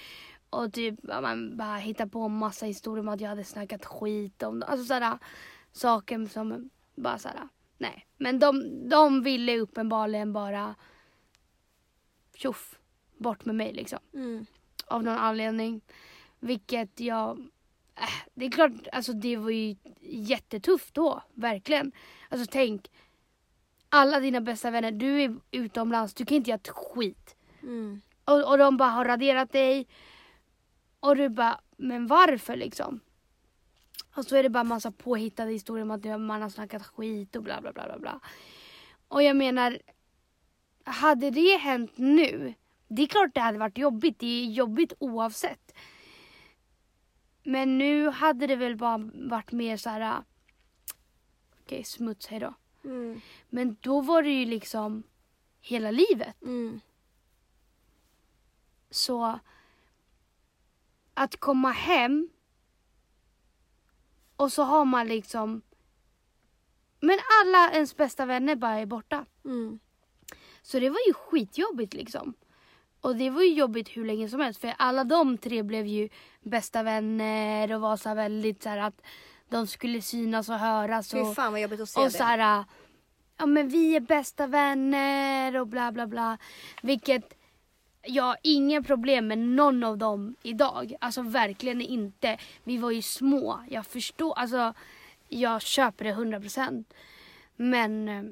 Och typ man bara hitta på massa historier om att jag hade snackat skit om Alltså sådana saker som bara sådär. Nej. Men de, de ville uppenbarligen bara tjoff, bort med mig liksom. Mm. Av någon anledning. Vilket jag... Äh, det är klart, alltså det var ju jättetufft då. Verkligen. Alltså tänk. Alla dina bästa vänner, du är utomlands, du kan inte göra ett skit. Mm. Och, och de bara har raderat dig. Och du bara, men varför liksom? Och så är det bara massa påhittade historier om att man har snackat skit och bla bla bla bla bla. Och jag menar, hade det hänt nu, det är klart det hade varit jobbigt. Det är jobbigt oavsett. Men nu hade det väl bara varit mer så här. Okej, okay, smuts, hejdå. Mm. Men då var det ju liksom hela livet. Mm. Så att komma hem och så har man liksom men alla ens bästa vänner bara är borta. Mm. Så det var ju skitjobbigt liksom. Och det var ju jobbigt hur länge som helst för alla de tre blev ju bästa vänner och var så väldigt så här att de skulle synas och höras. Och, Fy fan vad jobbigt att se och det. så här, ja men vi är bästa vänner och bla bla bla. Vilket jag har inga problem med någon av dem idag. Alltså verkligen inte. Vi var ju små. Jag förstår, alltså jag köper det 100%. Men eh,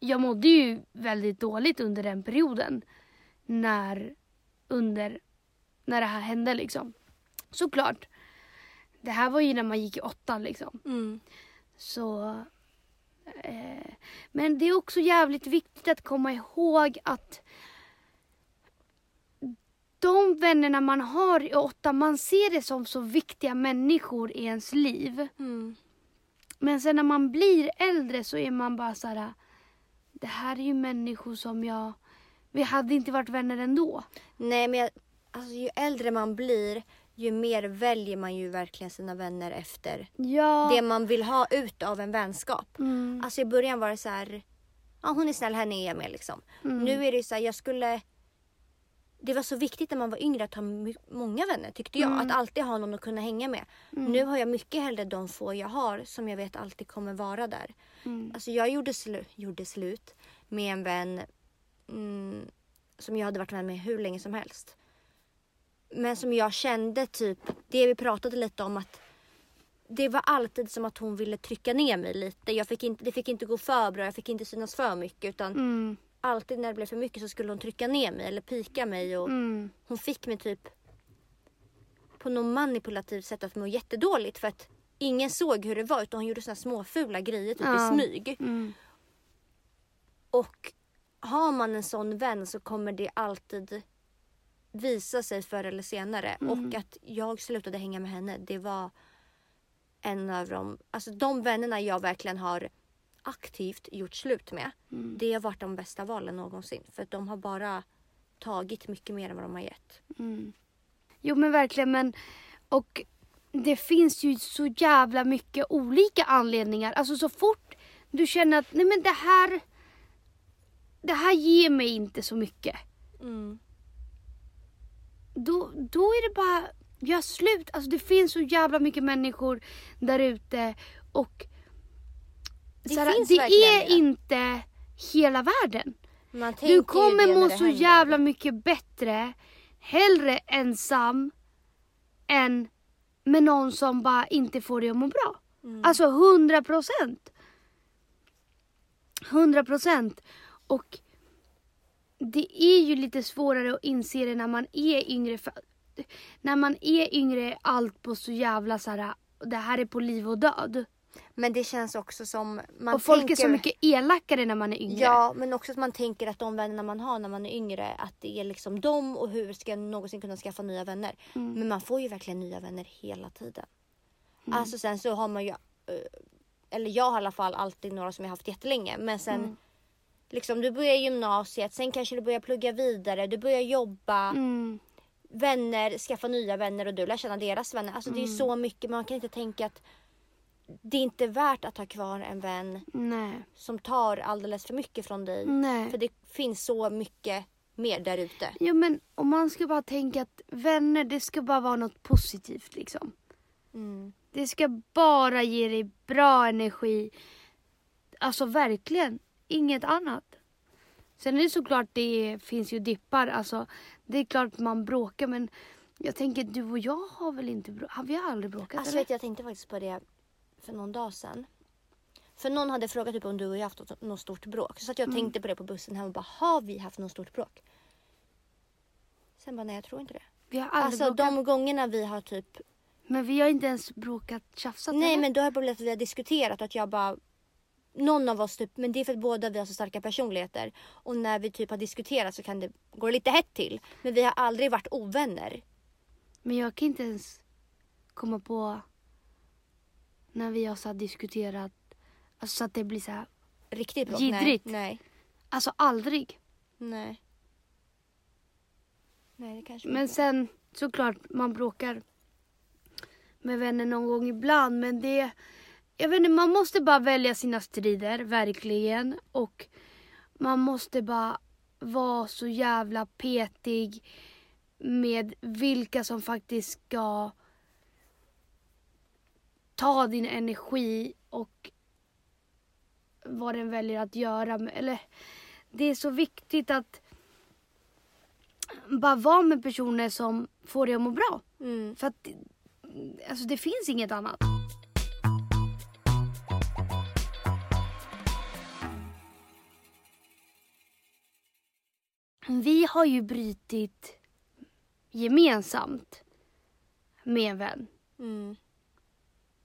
jag mådde ju väldigt dåligt under den perioden. När, under, när det här hände liksom. Såklart. Det här var ju när man gick i åttan liksom. Mm. Så... Eh, men det är också jävligt viktigt att komma ihåg att de vännerna man har i åttan, man ser det som så viktiga människor i ens liv. Mm. Men sen när man blir äldre så är man bara så här. Det här är ju människor som jag... Vi hade inte varit vänner ändå. Nej men jag, alltså, ju äldre man blir ju mer väljer man ju verkligen sina vänner efter Ja. det man vill ha ut av en vänskap. Mm. Alltså i början var det så här, ja hon är snäll, henne är jag med liksom. Mm. Nu är det så här, jag skulle det var så viktigt när man var yngre att ha många vänner tyckte jag. Mm. Att alltid ha någon att kunna hänga med. Nu har jag mycket hellre de få jag har som jag vet alltid kommer vara där. Mm. Alltså jag gjorde, slu- gjorde slut med en vän mm, som jag hade varit med hur länge som helst. Men som jag kände typ, det vi pratade lite om att det var alltid som att hon ville trycka ner mig lite. Jag fick inte, det fick inte gå för bra, jag fick inte synas för mycket utan Mm. alltid när det blev för mycket så skulle hon trycka ner mig eller pika mig och Mm. hon fick mig typ på något manipulativt sätt att må jättedåligt för att ingen såg hur det var utan hon gjorde såna småfula grejer typ Ja. i smyg. Mm. Och har man en sån vän så kommer det alltid visa sig förr eller senare. Mm. Och att jag slutade hänga med henne det var en av de, alltså de vännerna jag verkligen har aktivt gjort slut med. Mm. Det har varit de bästa valen någonsin. För de har bara tagit mycket mer än vad de har gett. Mm. Jo men verkligen men och det finns ju så jävla mycket olika anledningar. Alltså så fort du känner att nej men det här det här ger mig inte så mycket. Då, då är det bara gör slut. Alltså det finns så jävla mycket människor där ute och Det så här, finns det är det. inte hela världen. Du kommer må så händer. jävla mycket bättre hellre ensam än med någon som bara inte får dig att må bra. Mm. Alltså 100 procent. 100 procent. Och det är ju lite svårare att inse det när man är yngre. För när man är yngre är allt på så jävla så här. Det här är på liv och död. Men det känns också som... Man och folk tänker, är så mycket elakare när man är yngre. Ja, men också att man tänker att de vännerna man har när man är yngre, att det är liksom dem och hur ska jag någonsin kunna skaffa nya vänner? Mm. Men man får ju verkligen nya vänner hela tiden. Alltså sen så har man ju, eh, eller jag har i alla fall alltid några som jag haft jättelänge. Men sen Mm. Liksom du börjar gymnasiet, sen kanske du börjar plugga vidare, du börjar jobba, Mm. vänner, skaffa nya vänner och du lär känna deras vänner. Alltså det är Mm. så mycket, man kan inte tänka att det är inte värt att ha kvar en vän Nej. som tar alldeles för mycket från dig. Nej. För det finns så mycket mer där ute. Ja men om man ska bara tänka att vänner det ska bara vara något positivt liksom. Mm. Det ska bara ge dig bra energi. Alltså verkligen, inget annat. Sen är det såklart det finns ju dippar, alltså det är klart man bråkar men jag tänker du och jag har väl inte bråkat? Vi har aldrig bråkat Alltså eller? vet jag tänkte faktiskt på det för någon dag sedan. För någon hade frågat typ om du och jag haft något, stort bråk. Så att jag tänkte på det på bussen hem och bara, har vi haft något stort bråk? Sen bara, nej jag tror inte det. Vi har aldrig Alltså bråkat. de gångerna vi har typ Men vi har inte ens bråkat, tjafsat Nej eller? men då har det bara blivit att vi har diskuterat att jag bara någon av oss typ, men det är för att båda vi har så starka personligheter. Och när vi typ har diskuterat så kan det gå lite hett till. Men vi har aldrig varit ovänner. Men jag kan inte ens komma på när vi har så diskuterat, alltså så att det blir så här, Riktigt bråk. Jiddrigt. Nej. Nej. alltså aldrig. Nej. Nej det kanske Men sen såklart man bråkar med vänner någon gång ibland men det, jag vet inte, man måste bara välja sina strider, verkligen. Och man måste bara vara så jävla petig med vilka som faktiskt ska ta din energi och vad den väljer att göra. Eller, det är så viktigt att bara vara med personer som får dig att må bra. Mm. För att alltså, det finns inget annat. Vi har ju brutit gemensamt med en vän Mm.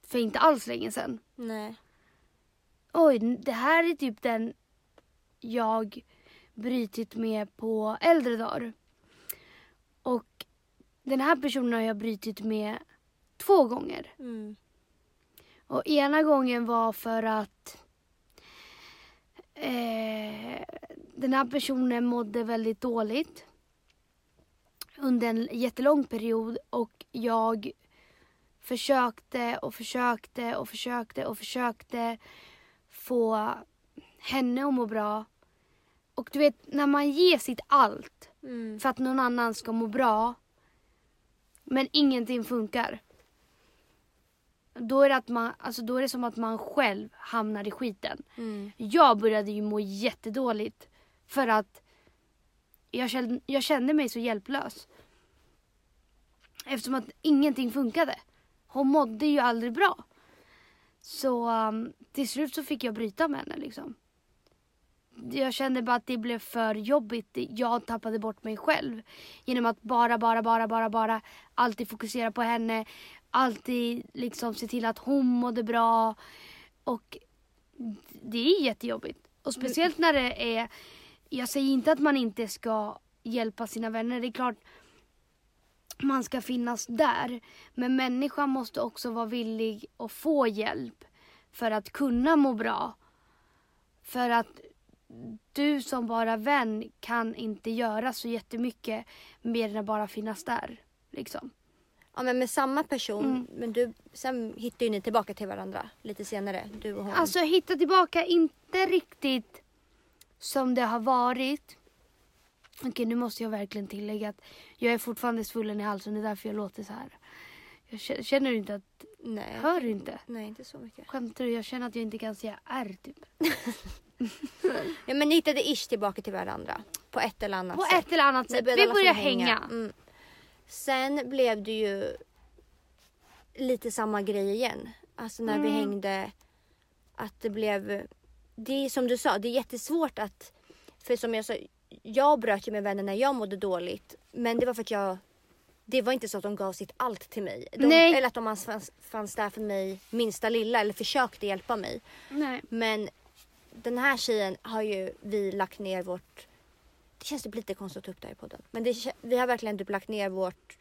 för inte alls länge sedan. Nej. Oj, det här är typ den jag brutit med på äldre dagar. Och den här personen har jag brutit med två gånger. Mm. Och ena gången var för att eh, den här personen mådde väldigt dåligt under en jättelång period och jag försökte och försökte och försökte och försökte få henne att må bra. Och du vet, när man ger sitt allt Mm. för att någon annan ska må bra men ingenting funkar. Då är, det att man, alltså då är det som att man själv hamnar i skiten. Mm. Jag började ju må jättedåligt för att jag kände, jag kände mig så hjälplös. Eftersom att ingenting funkade. Hon mådde ju aldrig bra. Så um, till slut så fick jag bryta med henne liksom. Jag kände bara att det blev för jobbigt. Jag tappade bort mig själv. Genom att bara, bara, bara, bara, bara alltid fokusera på henne. Alltid liksom se till att hon mådde bra. Och det är jättejobbigt. Och speciellt när det är... Jag säger inte att man inte ska hjälpa sina vänner. Det är klart man ska finnas där. Men människan måste också vara villig att få hjälp för att kunna må bra. För att du som bara vän kan inte göra så jättemycket mer än att bara finnas där. Liksom. Ja men med samma person. Mm. Men du, sen hittar ju ni tillbaka till varandra lite senare. Du och hon. Alltså hitta tillbaka, inte riktigt som det har varit. Okej, nu måste jag verkligen tillägga att jag är fortfarande svullen i halsen. Det är därför jag låter så här. Jag kä- känner du inte att... Nej. Hör du inte? Nej inte så mycket. Skämtar du? Jag känner att jag inte kan säga R typ. (laughs) Ja, men ni hittade ish tillbaka till varandra. På ett eller annat På sätt. ett eller annat sätt. började Vi fall börjar hänga. Mm. Sen blev det ju lite samma grej igen. Alltså när vi Mm. hängde. Att det blev... Det är som du sa, det är jättesvårt att... För som jag sa, jag bröt ju med vänner när jag mådde dåligt. Men det var för att jag... Det var inte så att de gav sitt allt till mig. De, Nej. Eller att de fanns, fanns där för mig minsta lilla eller försökte hjälpa mig. Nej. Men den här tjejen har ju vi lagt ner vårt... Det känns typ lite konstigt att ta upp det här i podden. Men det, vi har verkligen typ lagt ner vårt...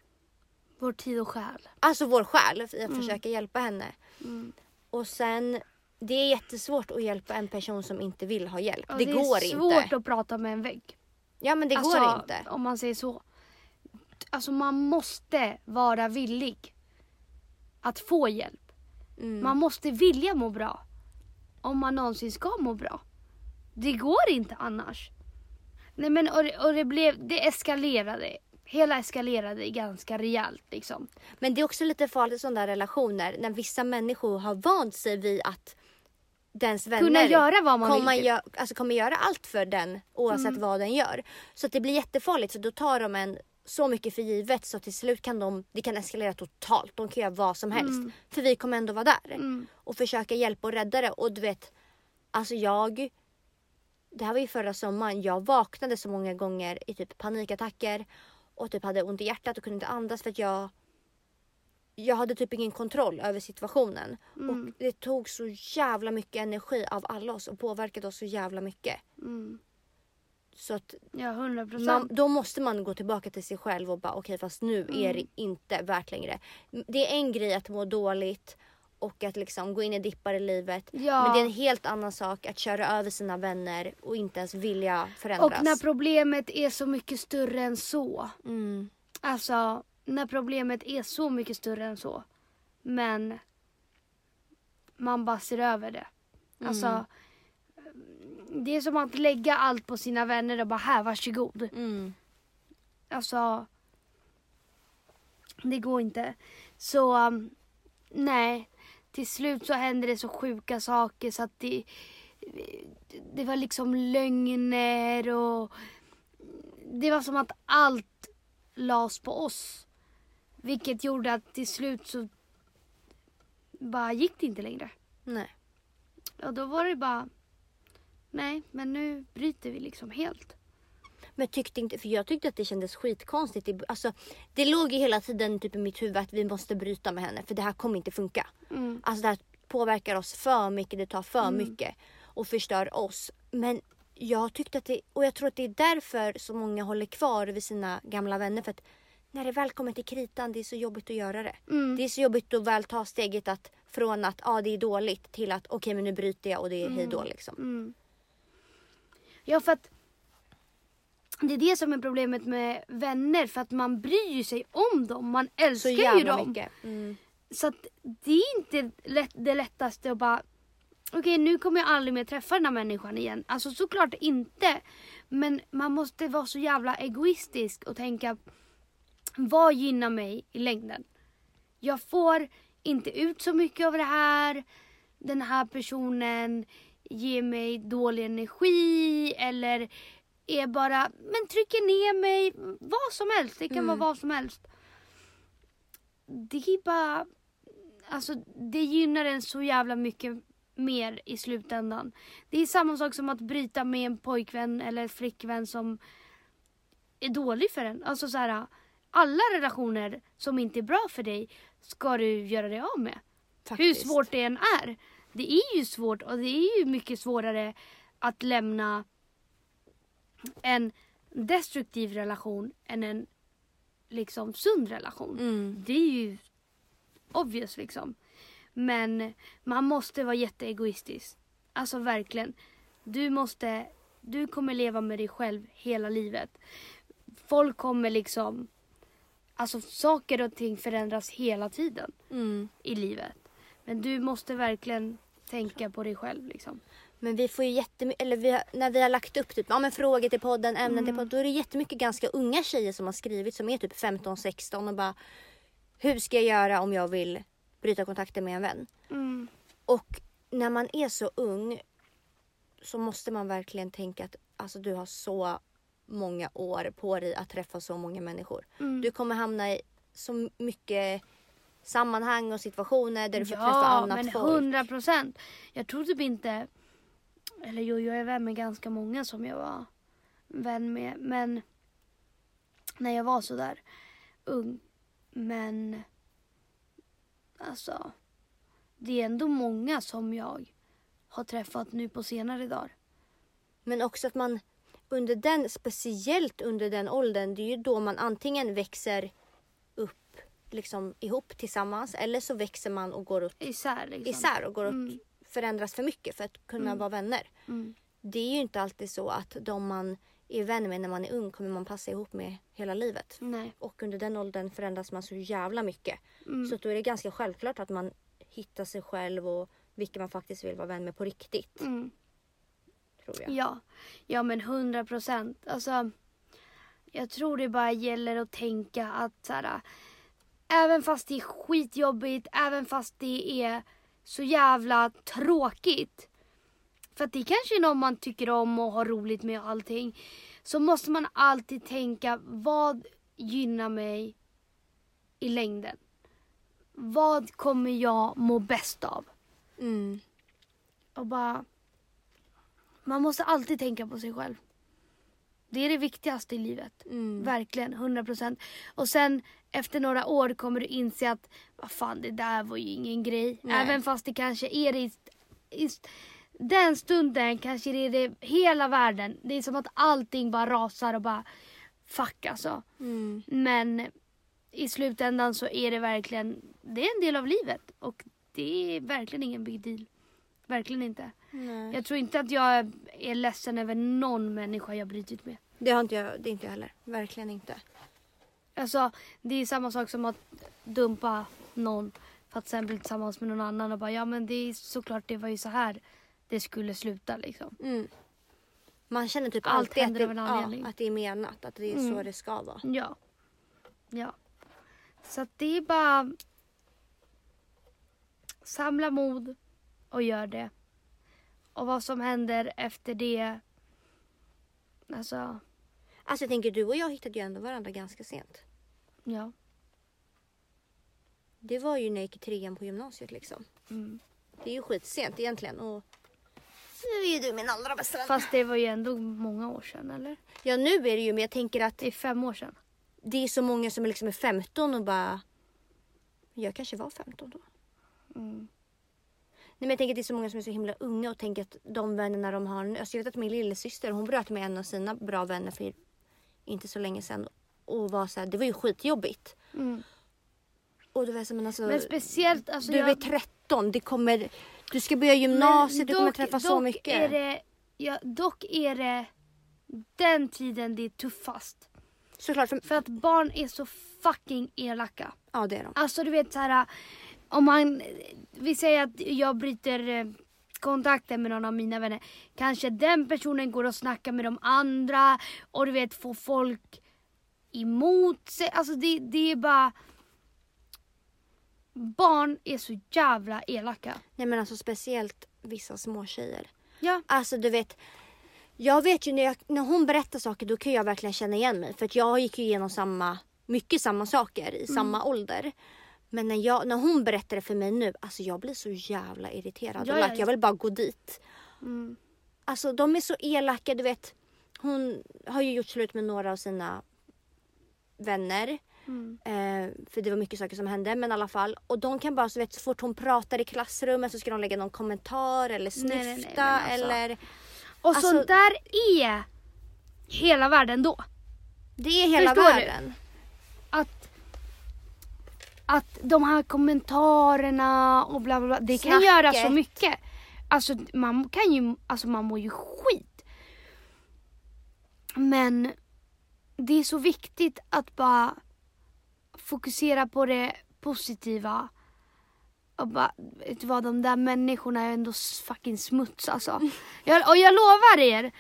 Vår tid och själ. Alltså vår själ i att försöka hjälpa henne. Mm. Och sen... Det är jättesvårt att hjälpa en person som inte vill ha hjälp. Ja, det, går är svårt inte. att prata med en vägg. Ja men det alltså, går inte. Om man säger så. Alltså man måste vara villig att få hjälp. Mm. Man måste vilja må bra. Om man någonsin ska må bra. Det går inte annars. Nej men och det, och det blev, det eskalerade. Hela eskalerade ganska rejält liksom. Men det är också lite farligt sådana relationer när vissa människor har vant sig vid att dens vänner Kunna göra vad man kommer, vill. gö- alltså kommer göra allt för den oavsett Mm. vad den gör. Så att det blir jättefarligt för då tar de en så mycket för givet så till slut kan de, det kan eskalera totalt. De kan göra vad som helst. Mm. För vi kommer ändå vara där Mm. och försöka hjälpa och rädda det. Och du vet, alltså jag, det här var ju förra sommaren, jag vaknade så många gånger i typ panikattacker och typ hade ont i hjärtat och kunde inte andas för att jag jag hade typ ingen kontroll över situationen. Mm. Och det tog så jävla mycket energi av alla oss och påverkade oss så jävla mycket. Mm. Så att Ja, hundra man, procent. då måste man gå tillbaka till sig själv och bara okej fast nu Mm. är det inte värt längre. Det är en grej att må dåligt och att liksom gå in i dippar i livet. Ja. Men det är en helt annan sak att köra över sina vänner och inte ens vilja förändras. Och när problemet är så mycket större än så. mm. Alltså, när problemet är så mycket större än så. Men man bara ser över det. Alltså, det är som att lägga allt på sina vänner och bara här, varsågod. Mm. Alltså, det går inte. Så, um, nej. Till slut så hände det så sjuka saker så att det, det var liksom lögner och det var som att allt lades på oss. Vilket gjorde att till slut så bara gick det inte längre. Nej. Och då var det bara, nej men nu bryter vi liksom helt. Men tyckte inte, för jag tyckte att det kändes skitkonstigt. Det- Alltså, det låg ju hela tiden typ i mitt huvud att vi måste bryta med henne för det här kommer inte funka. Mm. Alltså det här påverkar oss för mycket, det tar för mycket och förstör oss. Men jag tyckte att det, och jag tror att det är därför så många håller kvar vid sina gamla vänner. För att när det väl kommer till kritan, det är så jobbigt att göra det. Mm. Det är så jobbigt att väl ta steget att från att ah, det är dåligt till att okej men nu bryter jag och det är hej då liksom. Mm. Ja, för att det är det som är problemet med vänner. För att man bryr ju sig om dem. Man Så älskar ju jävla dem. mycket. Mm. Så att det är inte lätt, det lättaste att bara Okej nu kommer jag aldrig mer träffa den här människan igen. Alltså såklart inte. Men man måste vara så jävla egoistisk och tänka vad gynnar mig i längden? Jag får inte ut så mycket av det här. Den här personen ger mig dålig energi eller är bara, men trycker ner mig. Vad som helst. Det kan vara vad som helst. Det är bara, alltså det gynnar en så jävla mycket mer i slutändan. Det är samma sak som att bryta med en pojkvän eller flickvän som är dålig för en. Alltså så här, alla relationer som inte är bra för dig ska du göra dig av med. Hur Faktiskt. svårt det än är. Det är ju svårt och det är ju mycket svårare att lämna en destruktiv relation än en liksom sund relation. Mm. Det är ju obvious liksom. Men man måste vara jätteegoistisk. Alltså verkligen. Du måste, du kommer leva med dig själv hela livet. Folk kommer liksom, alltså saker och ting förändras hela tiden Mm. i livet. Men du måste verkligen tänka på dig själv liksom. Men vi får ju jättemycket, eller vi har, när vi har lagt upp typ, ja, men frågor till podden, ämnen Mm. till podden, då är det jättemycket ganska unga tjejer som har skrivit som är typ 15-16 och bara Hur ska jag göra om jag vill bryta kontakten med en vän? Mm. Och när man är så ung så måste man verkligen tänka att alltså, du har så många år på dig att träffa så många människor. Mm. Du kommer hamna i så mycket sammanhang och situationer där du får träffa Ja, annat men folk. hundra procent. Jag tror typ inte, eller jo, jag är vän med ganska många som jag var vän med. Men när jag var så där ung. Men alltså, det är ändå många som jag har träffat nu på senare dagar. Men också att man under den, speciellt under den åldern, det är ju då man antingen växer upp liksom ihop tillsammans eller så växer man och går åt Isär liksom. isär och går åt, Mm. förändras för mycket för att kunna Mm. vara vänner. Mm. Det är ju inte alltid så att de man är vän med när man är ung kommer man passa ihop med hela livet. Nej. Och under den åldern förändras man så jävla mycket. Mm. Så då är det ganska självklart att man hittar sig själv och vilka man faktiskt vill vara vän med på riktigt. Mm. Tror jag. Ja, ja men hundra procent. Alltså, jag tror det bara gäller att tänka att så här, även fast det är skitjobbigt, även fast det är så jävla tråkigt. För att det kanske är någon man tycker om och har roligt med och allting. Så måste man alltid tänka, vad gynnar mig i längden? Vad kommer jag må bäst av? Mm. Och bara... Man måste alltid tänka på sig själv. Det är det viktigaste i livet. Mm. Verkligen, 100%. Och sen efter några år kommer du inse att vad fan det där var ju ingen grej. Nej. Även fast det kanske är det i, i den stunden kanske det är det hela världen. Det är som att allting bara rasar och bara fuck alltså. Mm. Men i slutändan så är det verkligen, det är en del av livet och det är verkligen ingen big deal. Verkligen inte. Nej. Jag tror inte att jag är ledsen över någon människa jag brutit med. Det har inte jag, det är inte jag heller. Verkligen inte. Alltså det är samma sak som att dumpa någon för att sen bli tillsammans med någon annan och bara ja men det är såklart det var ju så här det skulle sluta liksom. Mm. Man känner typ Allt alltid att det, ja, att det är menat. Att det är så Mm. det ska vara. Ja. Ja. Så att det är bara samla mod och gör det. Och vad som händer efter det. Alltså, Alltså jag tänker du och jag hittade ju ändå varandra ganska sent. ja. Det var ju när jag gick i trean på gymnasiet liksom. Mm. Det är ju skitsent egentligen. Och nu är ju du min allra bästa vän. Fast det var ju ändå många år sedan eller? Ja nu är det ju men jag tänker att Det är fem år sedan. det är så många som är liksom är 15 och bara... Jag kanske var 15 då. Mm. Nej, men jag tänker att det är så många som är så himla unga och tänker att de vännerna de har nu. Alltså jag vet att min lillasyster hon bröt med en av sina bra vänner för inte så länge sedan. Och var så här, det var ju skitjobbigt. Mm. Och då var jag så men alltså. Men speciellt alltså du jag... är 13, det kommer, du ska börja gymnasiet, du kommer dock- träffa så dock mycket. Är det, ja, dock är det den tiden det är tuffast. Såklart, för, För att barn är så fucking elaka. ja det är de. Alltså du vet så här om man, vi säger att jag bryter eh, kontakten med någon av mina vänner. Kanske den personen går och snackar med de andra och du vet får folk emot sig. Alltså det, det är bara Barn är så jävla elaka. Nej men alltså speciellt vissa små tjejer. Ja. Alltså du vet, jag vet ju när, jag, när hon berättar saker då kan jag verkligen känna igen mig. För att jag gick ju igenom samma, mycket samma saker Mm. i samma ålder. Men när, jag, när hon berättar det för mig nu, alltså jag blir så jävla irriterad. Ja, ja. Jag vill bara gå dit. Mm. Alltså de är så elaka, du vet. Hon har ju gjort slut med några av sina vänner. Mm. Eh, för det var mycket saker som hände men i alla fall. Och de kan bara så vet så fort hon pratar i klassrummet så ska de lägga någon kommentar eller snyfta Nej, nej, nej, alltså. eller. Och Alltså- sånt där är hela världen då. Det är hela Förstår du? världen. att att de här kommentarerna och bla bla bla, det kan Snacket. göra så mycket. Alltså man kan ju, alltså man mår ju skit. Men det är så viktigt att bara fokusera på det positiva. Och bara, vet du vad, de där människorna är ändå fucking smuts alltså. (laughs) Jag, och jag lovar er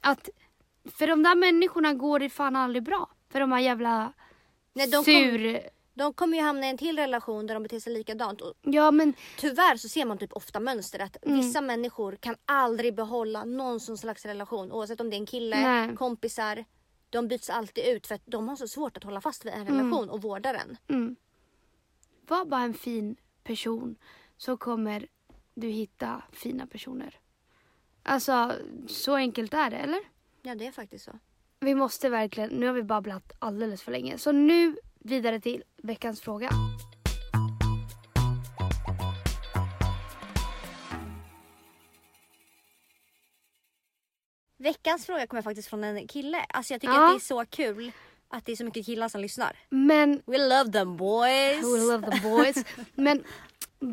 att för de där människorna går det fan aldrig bra. För de här jävla Nej, de, kom, sur... de kommer ju hamna i en till relation där de beter sig likadant. Och Ja men tyvärr så ser man typ ofta mönster att Mm. vissa människor kan aldrig behålla någon slags relation. Oavsett om det är en kille, Nej. kompisar. De byts alltid ut för att de har så svårt att hålla fast vid en relation och vårda den. Mm. Var bara en fin person så kommer du hitta fina personer. Alltså, så enkelt är det, eller? Ja det är faktiskt så. Vi måste verkligen, nu har vi babblat alldeles för länge. Så nu vidare till veckans fråga. Veckans fråga kommer faktiskt från en kille. Alltså jag tycker Ja. att det är så kul att det är så mycket killar som lyssnar. Men, We love them boys! we love the boys. (laughs) Men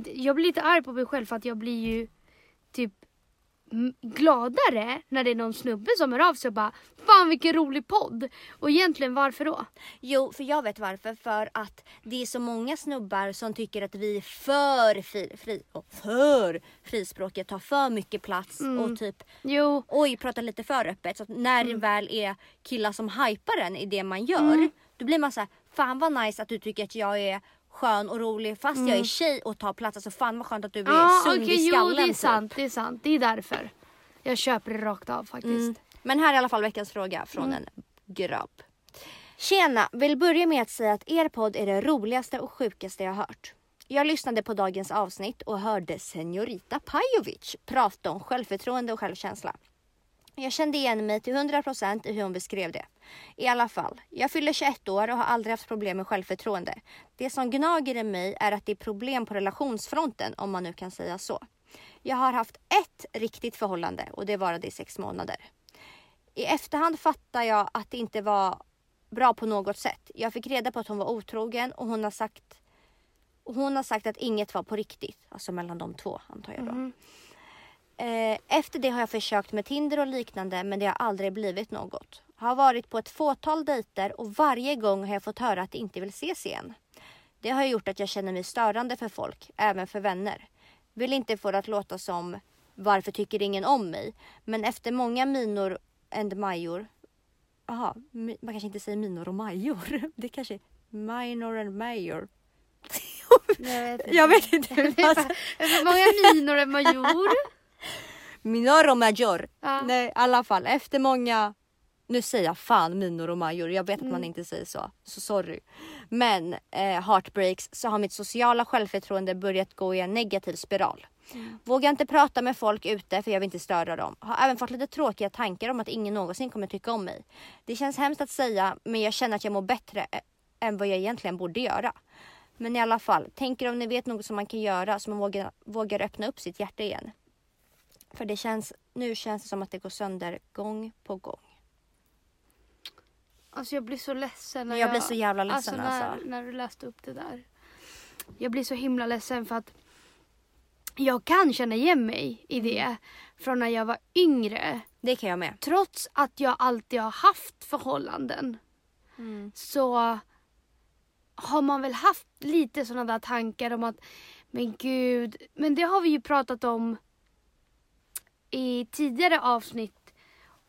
jag blir lite arg på mig själv för att jag blir ju typ gladare när det är någon snubbe som hör av sig och bara Fan vilken rolig podd! Och egentligen varför då? Jo, för jag vet varför. För att det är så många snubbar som tycker att vi är för, fri, fri, för frispråkiga, tar för mycket plats och typ Jo, oj, pratar lite för öppet. Så när det väl är killar som hypar en i det man gör, då blir man så här, fan vad nice att du tycker att jag är skön och rolig fast jag är tjej och tar plats. Alltså fan vad skönt att du är sund okej, i jo skallen. det är typ. sant, det är sant. Det är därför. Jag köper det rakt av faktiskt. Mm. Men här är i alla fall veckans fråga från en grabb. Tjena! Vill börja med att säga att er podd är det roligaste och sjukaste jag har hört. Jag lyssnade på dagens avsnitt och hörde Senorita Pajovic prata om självförtroende och självkänsla. Jag kände igen mig till 100% i hur hon beskrev det. I alla fall, jag fyller 21 år och har aldrig haft problem med självförtroende. Det som gnager i mig är att det är problem på relationsfronten, om man nu kan säga så. Jag har haft ett riktigt förhållande och det varade i sex månader. I efterhand fattar jag att det inte var bra på något sätt. Jag fick reda på att hon var otrogen och hon har sagt, hon har sagt att inget var på riktigt. Alltså mellan de två antar jag då. Mm. Eh, efter det har jag försökt med Tinder och liknande men det har aldrig blivit något. Har varit på ett fåtal dejter och varje gång har jag fått höra att de inte vill ses igen. Det har gjort att jag känner mig störande för folk, även för vänner. Vill inte få det att låta som varför tycker ingen om mig? Men efter många minor and major. Jaha, man kanske inte säger minor och major. (laughs) Det kanske är minor and major. Jag vet inte. Jag vet inte. (laughs) Hur många minor är major? Minor och major. Ja. Nej, i alla fall efter många nu säger jag fan minor och major. Jag vet att man inte säger så. Så sorry. Men eh, heartbreaks så har mitt sociala självförtroende börjat gå i en negativ spiral. Vågar inte prata med folk ute för jag vill inte störa dem. Har även fått lite tråkiga tankar om att ingen någonsin kommer tycka om mig. Det känns hemskt att säga men jag känner att jag mår bättre ä- än vad jag egentligen borde göra. Men i alla fall, tänker om ni vet något som man kan göra så man vågar, vågar öppna upp sitt hjärta igen. För det känns, nu känns det som att det går sönder gång på gång. Alltså jag blir så ledsen. När Jag blir så jävla ledsen, alltså. När, alltså. när du läste upp det där. Jag blir så himla ledsen för att jag kan känna igen mig i det Mm. från när jag var yngre. Det kan jag med. Trots att jag alltid har haft förhållanden så har man väl haft lite sådana där tankar om att men gud, men det har vi ju pratat om i tidigare avsnitt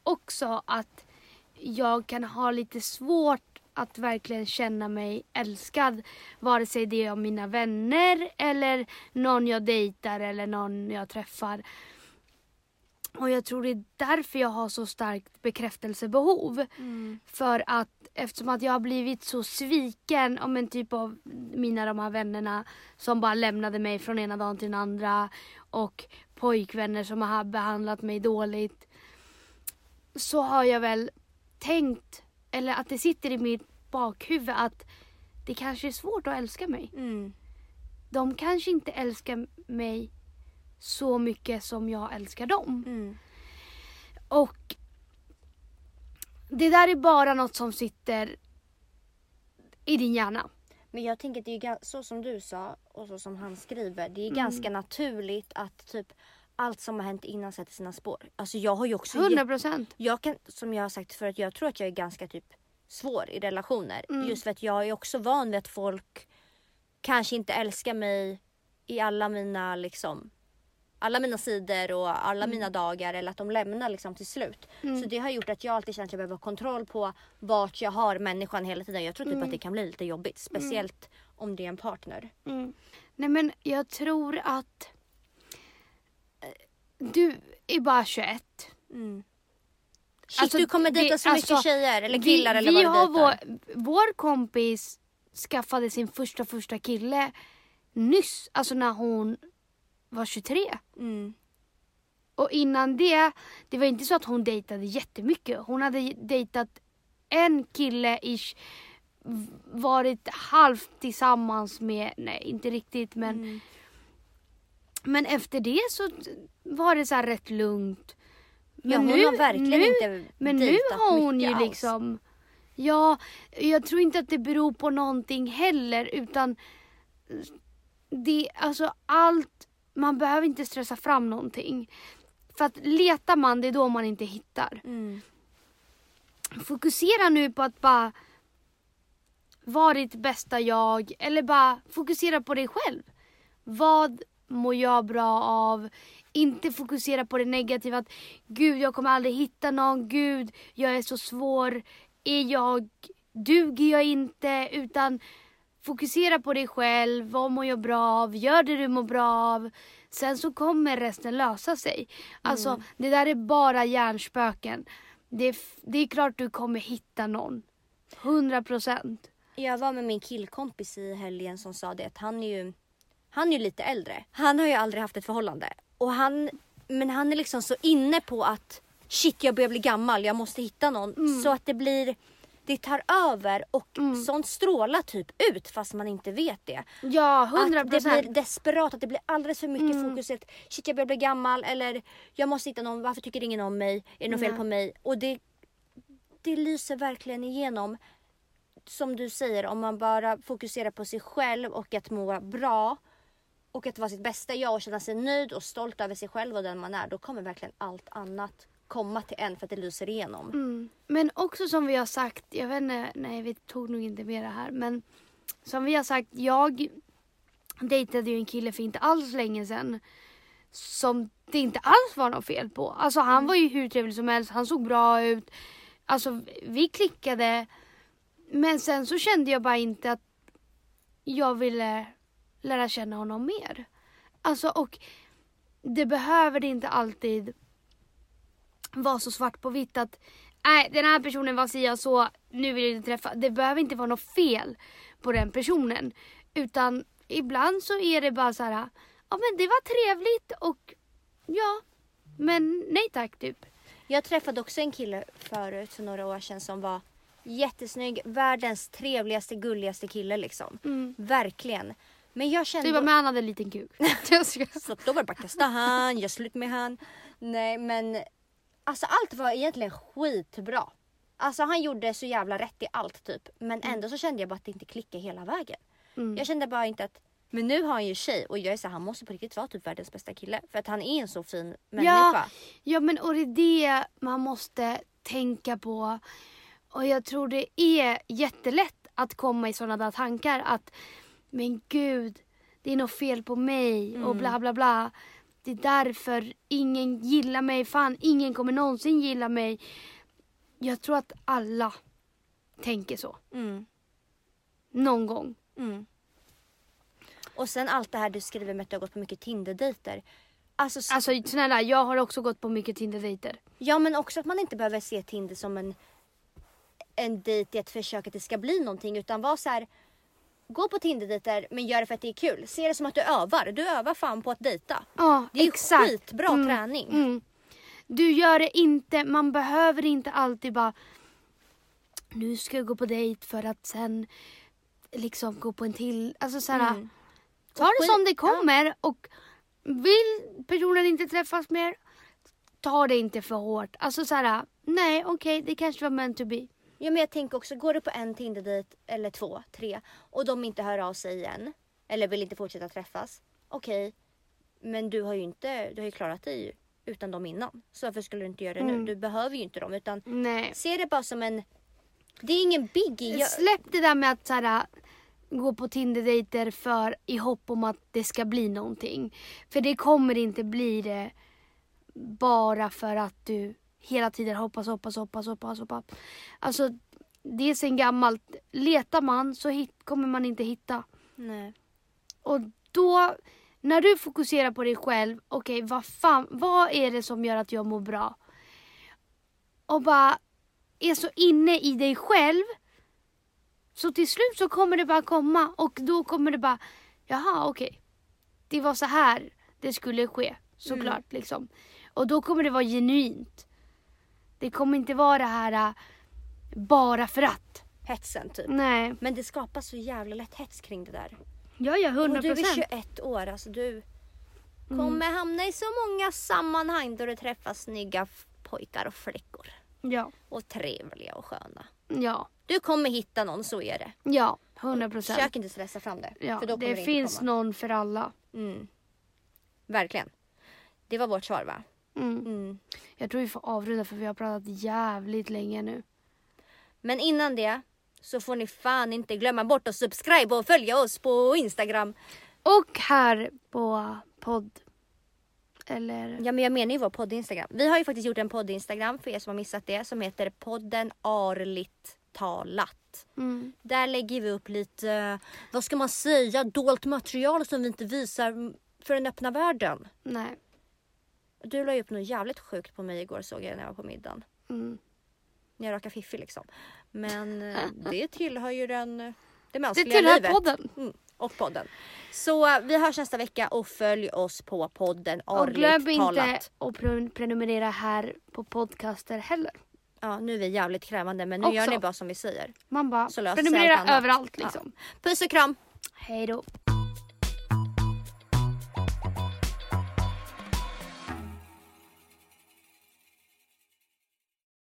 också att jag kan ha lite svårt att verkligen känna mig älskad. Vare sig det är av mina vänner eller någon jag dejtar eller någon jag träffar. Och jag tror det är därför jag har så starkt bekräftelsebehov. För att eftersom att jag har blivit så sviken om en typ av mina de här vännerna som bara lämnade mig från ena dagen till den andra och pojkvänner som har behandlat mig dåligt. Så har jag väl tänkt, eller att det sitter i mitt bakhuvud att det kanske är svårt att älska mig. Mm. De kanske inte älskar mig så mycket som jag älskar dem. Mm. Och det där är bara något som sitter i din hjärna. Men jag tänker att det är så som du sa och så som han skriver. Det är Mm. ganska naturligt att typ allt som har hänt innan sätter sina spår. Alltså jag har ju också... 100 procent. Jag kan, som jag har sagt förut, jag tror att jag är ganska typ svår i relationer. Mm. Just för att jag är också van vid att folk kanske inte älskar mig i alla mina liksom alla mina sidor och alla Mm. mina dagar eller att de lämnar liksom till slut. Så det har gjort att jag alltid känt att jag behöver ha kontroll på vart jag har människan hela tiden. Jag tror typ Mm. att det kan bli lite jobbigt. Speciellt om det är en partner. Mm. Nej men jag tror att eh, du är bara 21. Mm. Shit, Alltså, du kommer dejta så mycket alltså, tjejer eller killar vi, eller vi vad du har vår, vår kompis skaffade sin första första kille nyss, alltså när hon var 23. Mm. Och innan det, det var inte så att hon dejtade jättemycket. Hon hade dejtat en kille ish, varit halvt tillsammans med, nej inte riktigt men Mm. Men efter det så var det så här rätt lugnt. Men ja, hon nu, har verkligen nu, inte Men nu har hon ju alls. liksom... Ja, jag tror inte att det beror på någonting heller utan det, alltså allt, man behöver inte stressa fram någonting. För att letar man, det är då man inte hittar. Mm. Fokusera nu på att bara vara ditt bästa jag eller bara fokusera på dig själv. Vad mår jag bra av? Inte fokusera på det negativa att gud jag kommer aldrig hitta någon, gud jag är så svår, är jag, duger jag inte? Utan fokusera på dig själv, vad mår jag bra av, gör det du mår bra av. Sen så kommer resten lösa sig. Alltså det där är bara hjärnspöken. Det det är klart du kommer hitta någon. 100 procent. Jag var med min killkompis i helgen som sa det att han är ju han är ju lite äldre. Han har ju aldrig haft ett förhållande. Och han, men han är liksom så inne på att shit jag börjar bli gammal, jag måste hitta någon. Mm. Så att det blir, det tar över och sånt strålar typ ut fast man inte vet det. Ja, hundra Att det blir desperat, att det blir alldeles för mycket Mm. fokus. Att, shit jag börjar bli gammal eller jag måste hitta någon, varför tycker ingen om mig? Är det något fel på mig? Och det, det lyser verkligen igenom. Som du säger, om man bara fokuserar på sig själv och att må bra och att vara sitt bästa jag och känna sig nöjd och stolt över sig själv och den man är. Då kommer verkligen allt annat komma till en för att det lyser igenom. Mm. Men också som vi har sagt, jag vet inte, nej vi tog nog inte med det här men som vi har sagt, jag dejtade ju en kille för inte alls länge sedan som det inte alls var något fel på. Alltså han var ju hur trevlig som helst, han såg bra ut. Alltså vi klickade. Men sen så kände jag bara inte att jag ville lära känna honom mer. Alltså och det behöver inte alltid vara så svart på vitt att nej den här personen var si så, nu vill jag inte träffa. Det behöver inte vara något fel på den personen. Utan ibland så är det bara så här, ja men det var trevligt och ja, men nej tack typ. Jag träffade också en kille förut för några år sedan som var jättesnygg, världens trevligaste, gulligaste kille liksom. Mm. Verkligen. Men jag kände... Det var med han hade en liten kuk. (laughs) Jag. Så då var det bara kasta han, gör slut med han. Nej men alltså allt var egentligen skitbra. Alltså han gjorde så jävla rätt i allt typ. Men ändå så kände jag bara att det inte klickade hela vägen. Mm. Jag kände bara inte att men nu har han ju tjej och jag är så här, han måste på riktigt vara typ världens bästa kille. För att han är en så fin människa. Ja men och det är det man måste tänka på. Och jag tror det är jättelätt att komma i sådana där tankar att men gud, det är något fel på mig och bla bla bla. Det är därför ingen gillar mig. Fan, ingen kommer någonsin gilla mig. Jag tror att alla tänker så. Mm, Någon gång. mm. Och sen allt det här du skriver med att du har gått på mycket Tinder-dejter. Alltså, Alltså snälla, jag har också gått på mycket Tinder-dejter. Ja men också att man inte behöver se Tinder som en, en dejt i ett försök att det ska bli någonting utan var så här. Gå på Tinder-dejter men gör det för att det är kul. Se det som att du övar. Du övar fan på att dejta. Ja, Det är exakt. skitbra Mm, träning. Mm. Du gör det inte, man behöver inte alltid bara nu ska jag gå på dejt för att sen liksom gå på en till. Alltså såhär, Mm. ta det som det kommer och vill personen inte träffas mer, ta det inte för hårt. Alltså såhär, nej okej det kanske var meant to be. Ja, men jag tänker också, går du på en Tinder-dejt eller två, tre och de inte hör av sig igen eller vill inte fortsätta träffas. Okej, men du har ju inte, du har ju klarat dig utan dem innan. Så varför skulle du inte göra det Mm. nu? Du behöver ju inte dem utan Nej. se det bara som en, det är ingen biggie. Jag, Släpp det där med att såhär, gå på Tinder-dejter för i hopp om att det ska bli någonting. För det kommer inte bli det bara för att du hela tiden hoppas, hoppas, hoppas, hoppas, hoppas. Alltså, det är sen gammalt. Letar man så hit, kommer man inte hitta. nej. Och då, när du fokuserar på dig själv, okej vad fan, vad är det som gör att jag mår bra? Och bara är så inne i dig själv. Så till slut så kommer det bara komma och då kommer det bara, jaha okej. Det var så här det skulle ske, såklart liksom. Och då kommer det vara genuint. Det kommer inte vara det här äh, bara för att. Hetsen typ. Nej. Men det skapas så jävla lätt hets kring det där. Ja, ja, hundra Och du är procent. 21 år, alltså du Mm. kommer hamna i så många sammanhang där du träffar snygga pojkar och flickor. Ja, Och trevliga och sköna. ja, Du kommer hitta någon, så är det. ja, hundra procent. Försök inte stressa fram det. Ja, för då kommer det det finns komma. någon för alla. Mm. Verkligen. Det var vårt svar va? Mm. Mm. Jag tror vi får avrunda för vi har pratat jävligt länge nu. Men innan det så får ni fan inte glömma bort att subscribe och följa oss på Instagram. Och här på podd. Eller... Ja men jag menar ju vår podd Instagram. Vi har ju faktiskt gjort en podd Instagram för er som har missat det som heter podden Arligt talat. Mm. Där lägger vi upp lite, vad ska man säga, dolt material som vi inte visar för den öppna världen. Nej. Du la ju upp något jävligt sjukt på mig igår såg jag när jag var på middagen. Mm. När jag rakade fiffi liksom. Men eh, (laughs) det tillhör ju den, det Det mänskliga tillhör livet. podden. Mm. Och podden. Så eh, vi hörs nästa vecka och följ oss på podden Och glöm inte att pre- prenumerera här på podcaster heller. Ja, nu är vi jävligt krävande men nu Också. gör ni bara som vi säger. Man bara prenumerera överallt Ja. liksom. Puss och kram! Hej då.